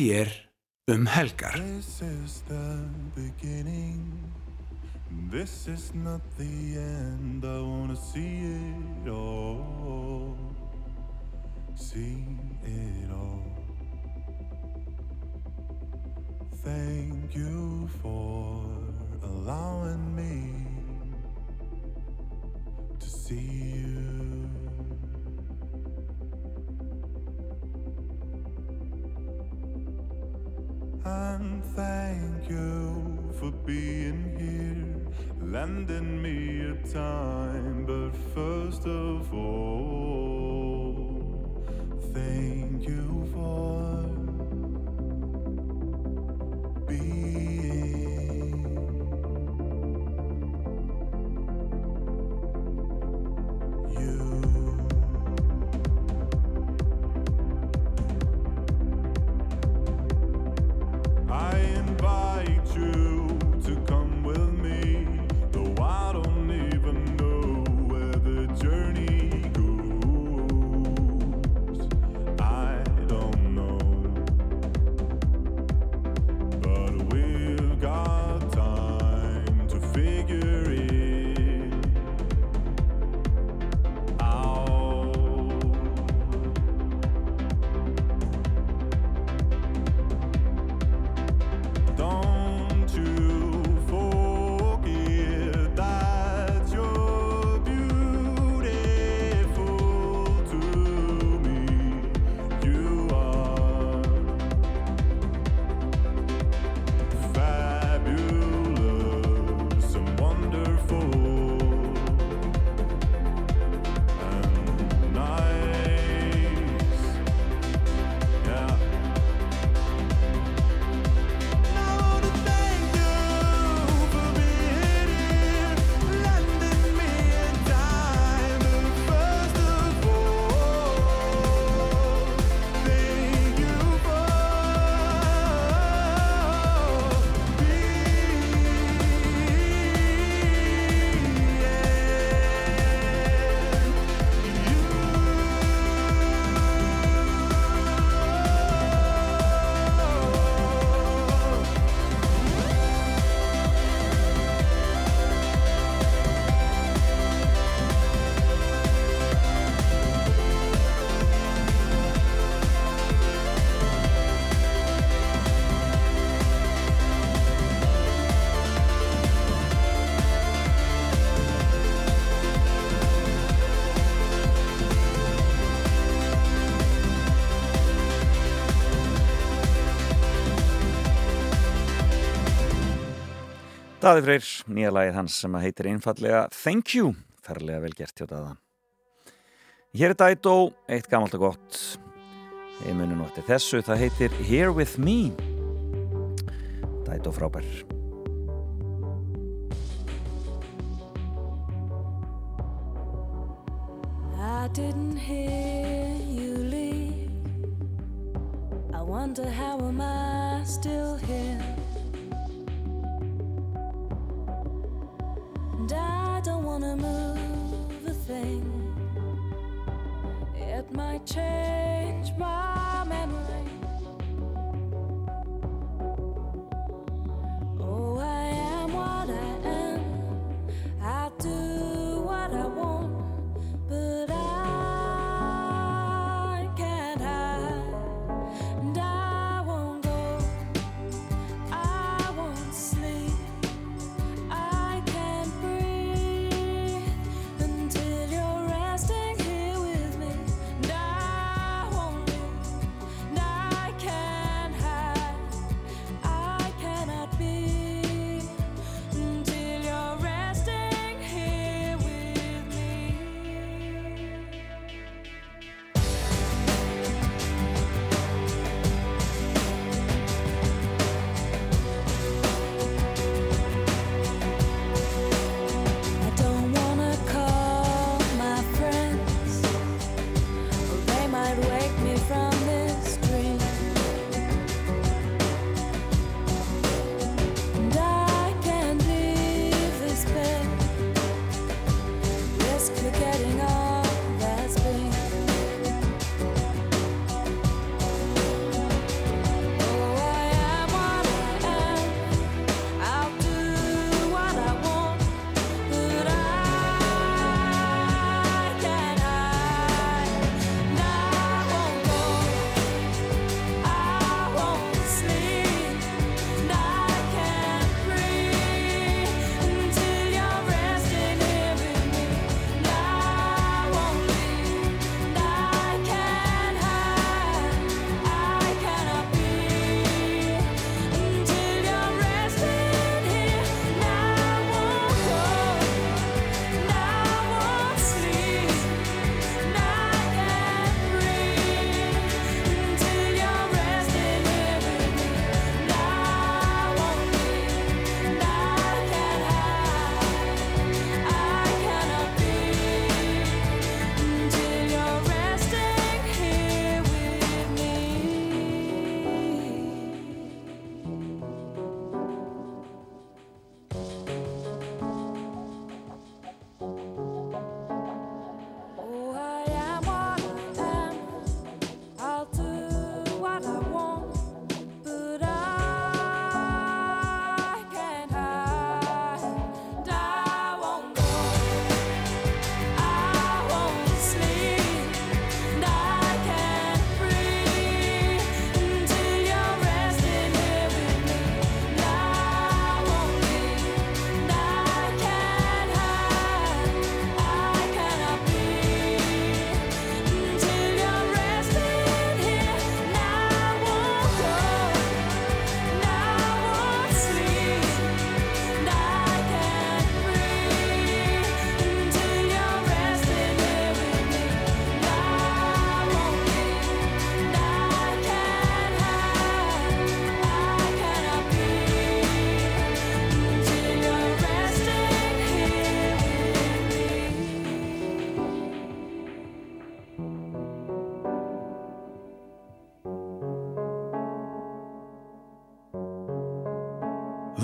Þér um helgar. This is the beginning. This is not the end. I wanna see it all. See it all. Thank you for allowing me to see And thank you for being here, lending me your time. But first of all, Daði Freyr, nýja lagið hans sem heitir einfallega Thank You, ferlega vel gert hjá Daða. Hér er Dætó, eitt gamalt og gott, ég muni nú eftir þessu, það heitir Here With Me. Dætó frábær. I didn't might change my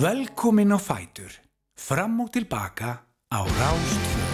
Velkomin á Fætur. Fram og tilbaka á Rástfjörn.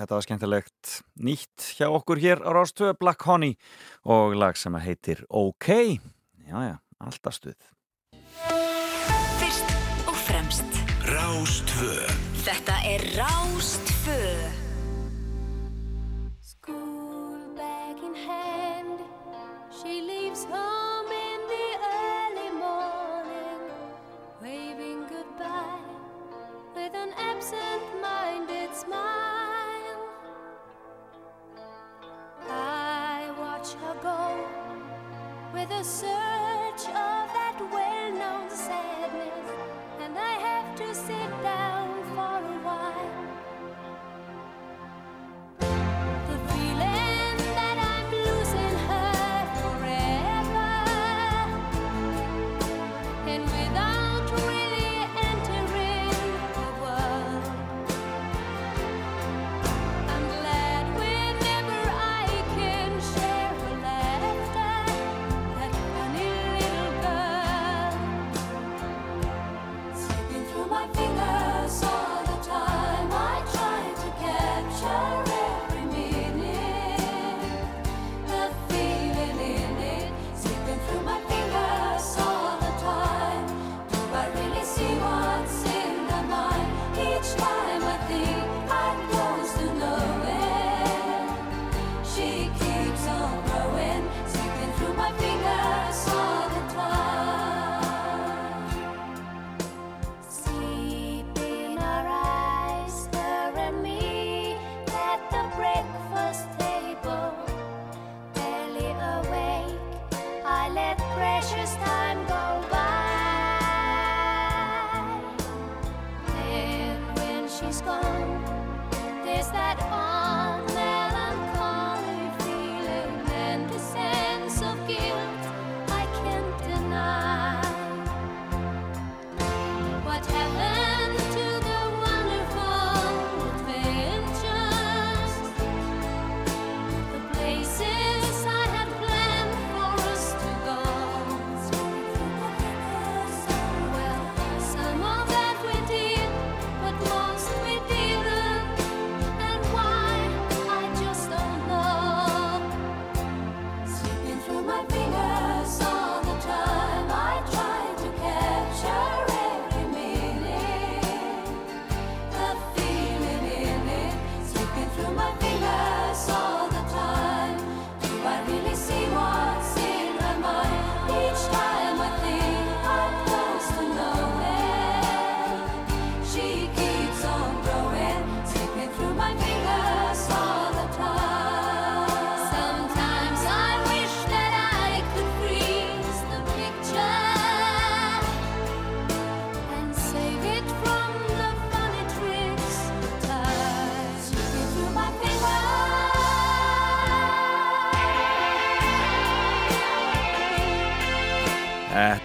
Þetta var skemmtilegt nýtt hjá okkur hér á Rástvö Black Honey og lag sem heitir OK. Já, já, alltaf stuð. Fyrst og fremst Rástvö Þetta er Rástfö School bag in hand, she leaves home in the early morning, waving goodbye with an absent-minded smile. I watch her go with a search of that well-known sadness, and I have to sit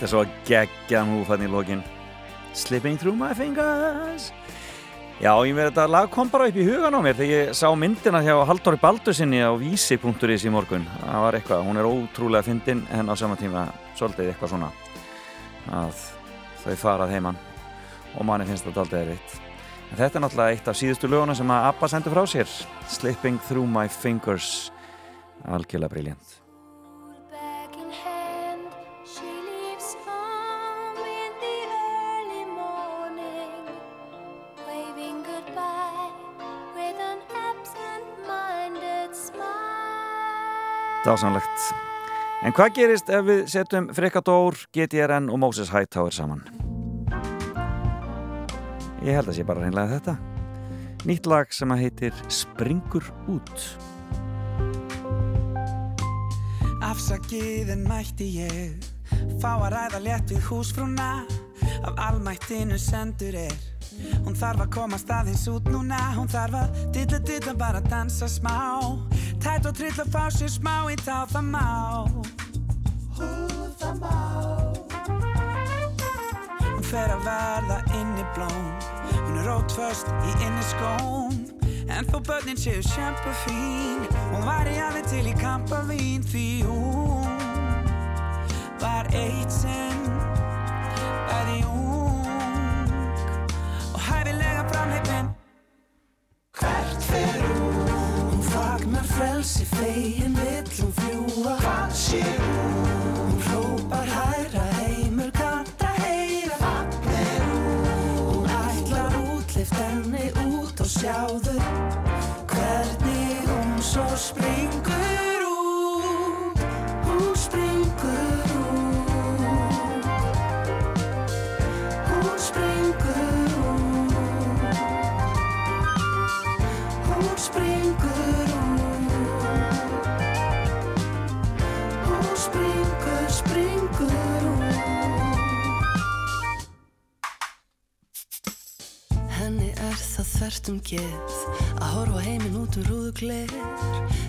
Þetta er svo geggjan húfann í lokin. Slipping through my fingers. Já, ég með þetta lag kom bara upp í hugan á mér þegar ég sá myndina hjá Halldóri Baldursinni á vísi.is í morgun. Það var eitthvað, hún er ótrúlega fyndin en á sama tíma svolítið eitthvað svona að þau farað heimann og manni finnst þetta aldrei erfitt. En þetta er náttúrulega eitt af síðustu löguna sem að Abba sendur frá sér. Slipping through my fingers. Algjörlega briljant. Dásanlegt. En hvað gerist ef við setjum Frikadór, GTRN og Moses Hightower saman? Ég held að sé bara reynlega þetta. Nýtt lag sem að heitir Springur út. Afsakið en mætti ég Fá að ræða létt við húsfrúna Af almættinu sendur er Hún þarf að komast aðeins út núna Hún þarf að dilla dilla bara dansa smá Tætt og trill að fá sér smá í tá það má Hú það má Hún fer að verða inni blóm. Hún er rótföst í inni skóm. En þó börnin séu sjampa fín Hún var í alveg til í kampavín Því hún var eitt sinn Bæði ung Og hæfilega framheipin Hvert fagnar frelsi fegin vill hún fljúa sé hún? Hún hrópar hæra heimur kanta heyra Fagnar hún Hún ætlar útlift henni út og sjáðu Hvernig hún svo springur er það þvert um geð. Að horfa heiminn út um rúðu gler.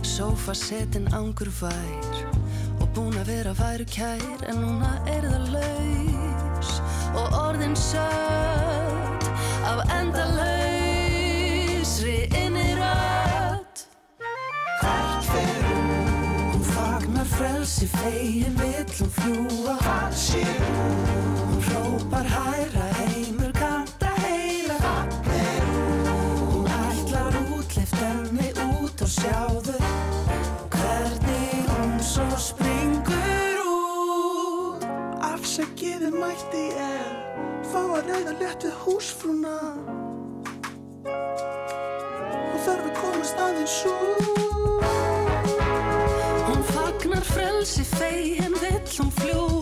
Sófa setin ángur vær og búin að vera væru kær en núna er það laus. Og orðin sött af endalausri inni rödd Hvert fer hún? Hún fagnar frelsi fegin vill hún fljúa Hvað sé hún? Hún hrópar hæra sjáðu Hvernig hún svo springur út. Afsækiði mætti ég Fá að ræða létt við húsfrúna. Og þarf að komast aðeins út. Hún fagnar frelsi fegin vill hún fljúa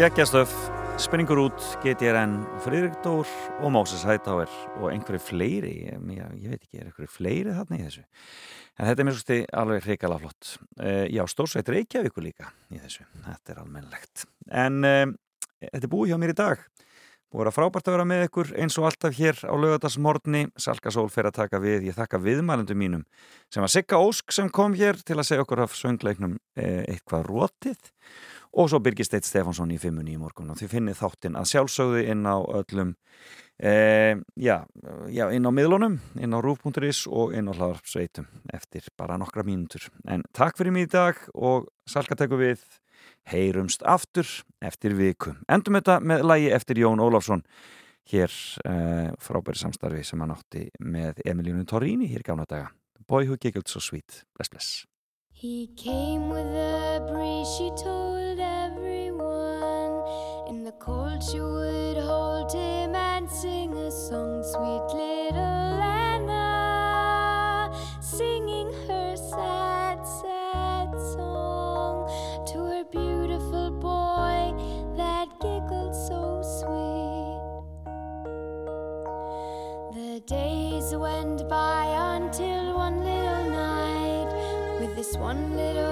Geggjastöf, springur út, GTRN, Friðrik Dór og Moses Hightower og einhverju fleiri, ég, ég, veit ekki, er einhverju fleiri þarna í þessu. En þetta er mér svo alveg hrikala flott. Uh, já, stórsveit Reykjavíkur líka í þessu, þetta er almennlegt. En uh, þetta er búið hjá mér í dag. Búið að frábært að vera með ykkur eins og alltaf hér á lögadagsmorni. Salka Sól fer að taka við, ég þakka viðmælendum mínum sem var Sigga Ósk sem kom hér til að segja okkur af söngleiknum eh, eitthvað rótið og svo Birgir Steit Stefánsson í fimmunni í morgun og þið finnið þáttinn að sjálfsögðu inn á öllum eh, já, já, inn á miðlunum inn á rúf.is og inn á hlaðarpsveitum eftir bara nokkra mínútur. En takk fyrir mig í dag og Salka tekur við. Heyrumst aftur eftir viku. Endum þetta með lægi eftir Jón Ólafsson hér eh, frábæri samstarfi sem hann átti með Emilínu Torrini hér gamla daga. Boy Who Giggled So Sweet. Bless Bless He came with a breeze, she told everyone. In the cold, she would hold him and sing a song, sweet little one little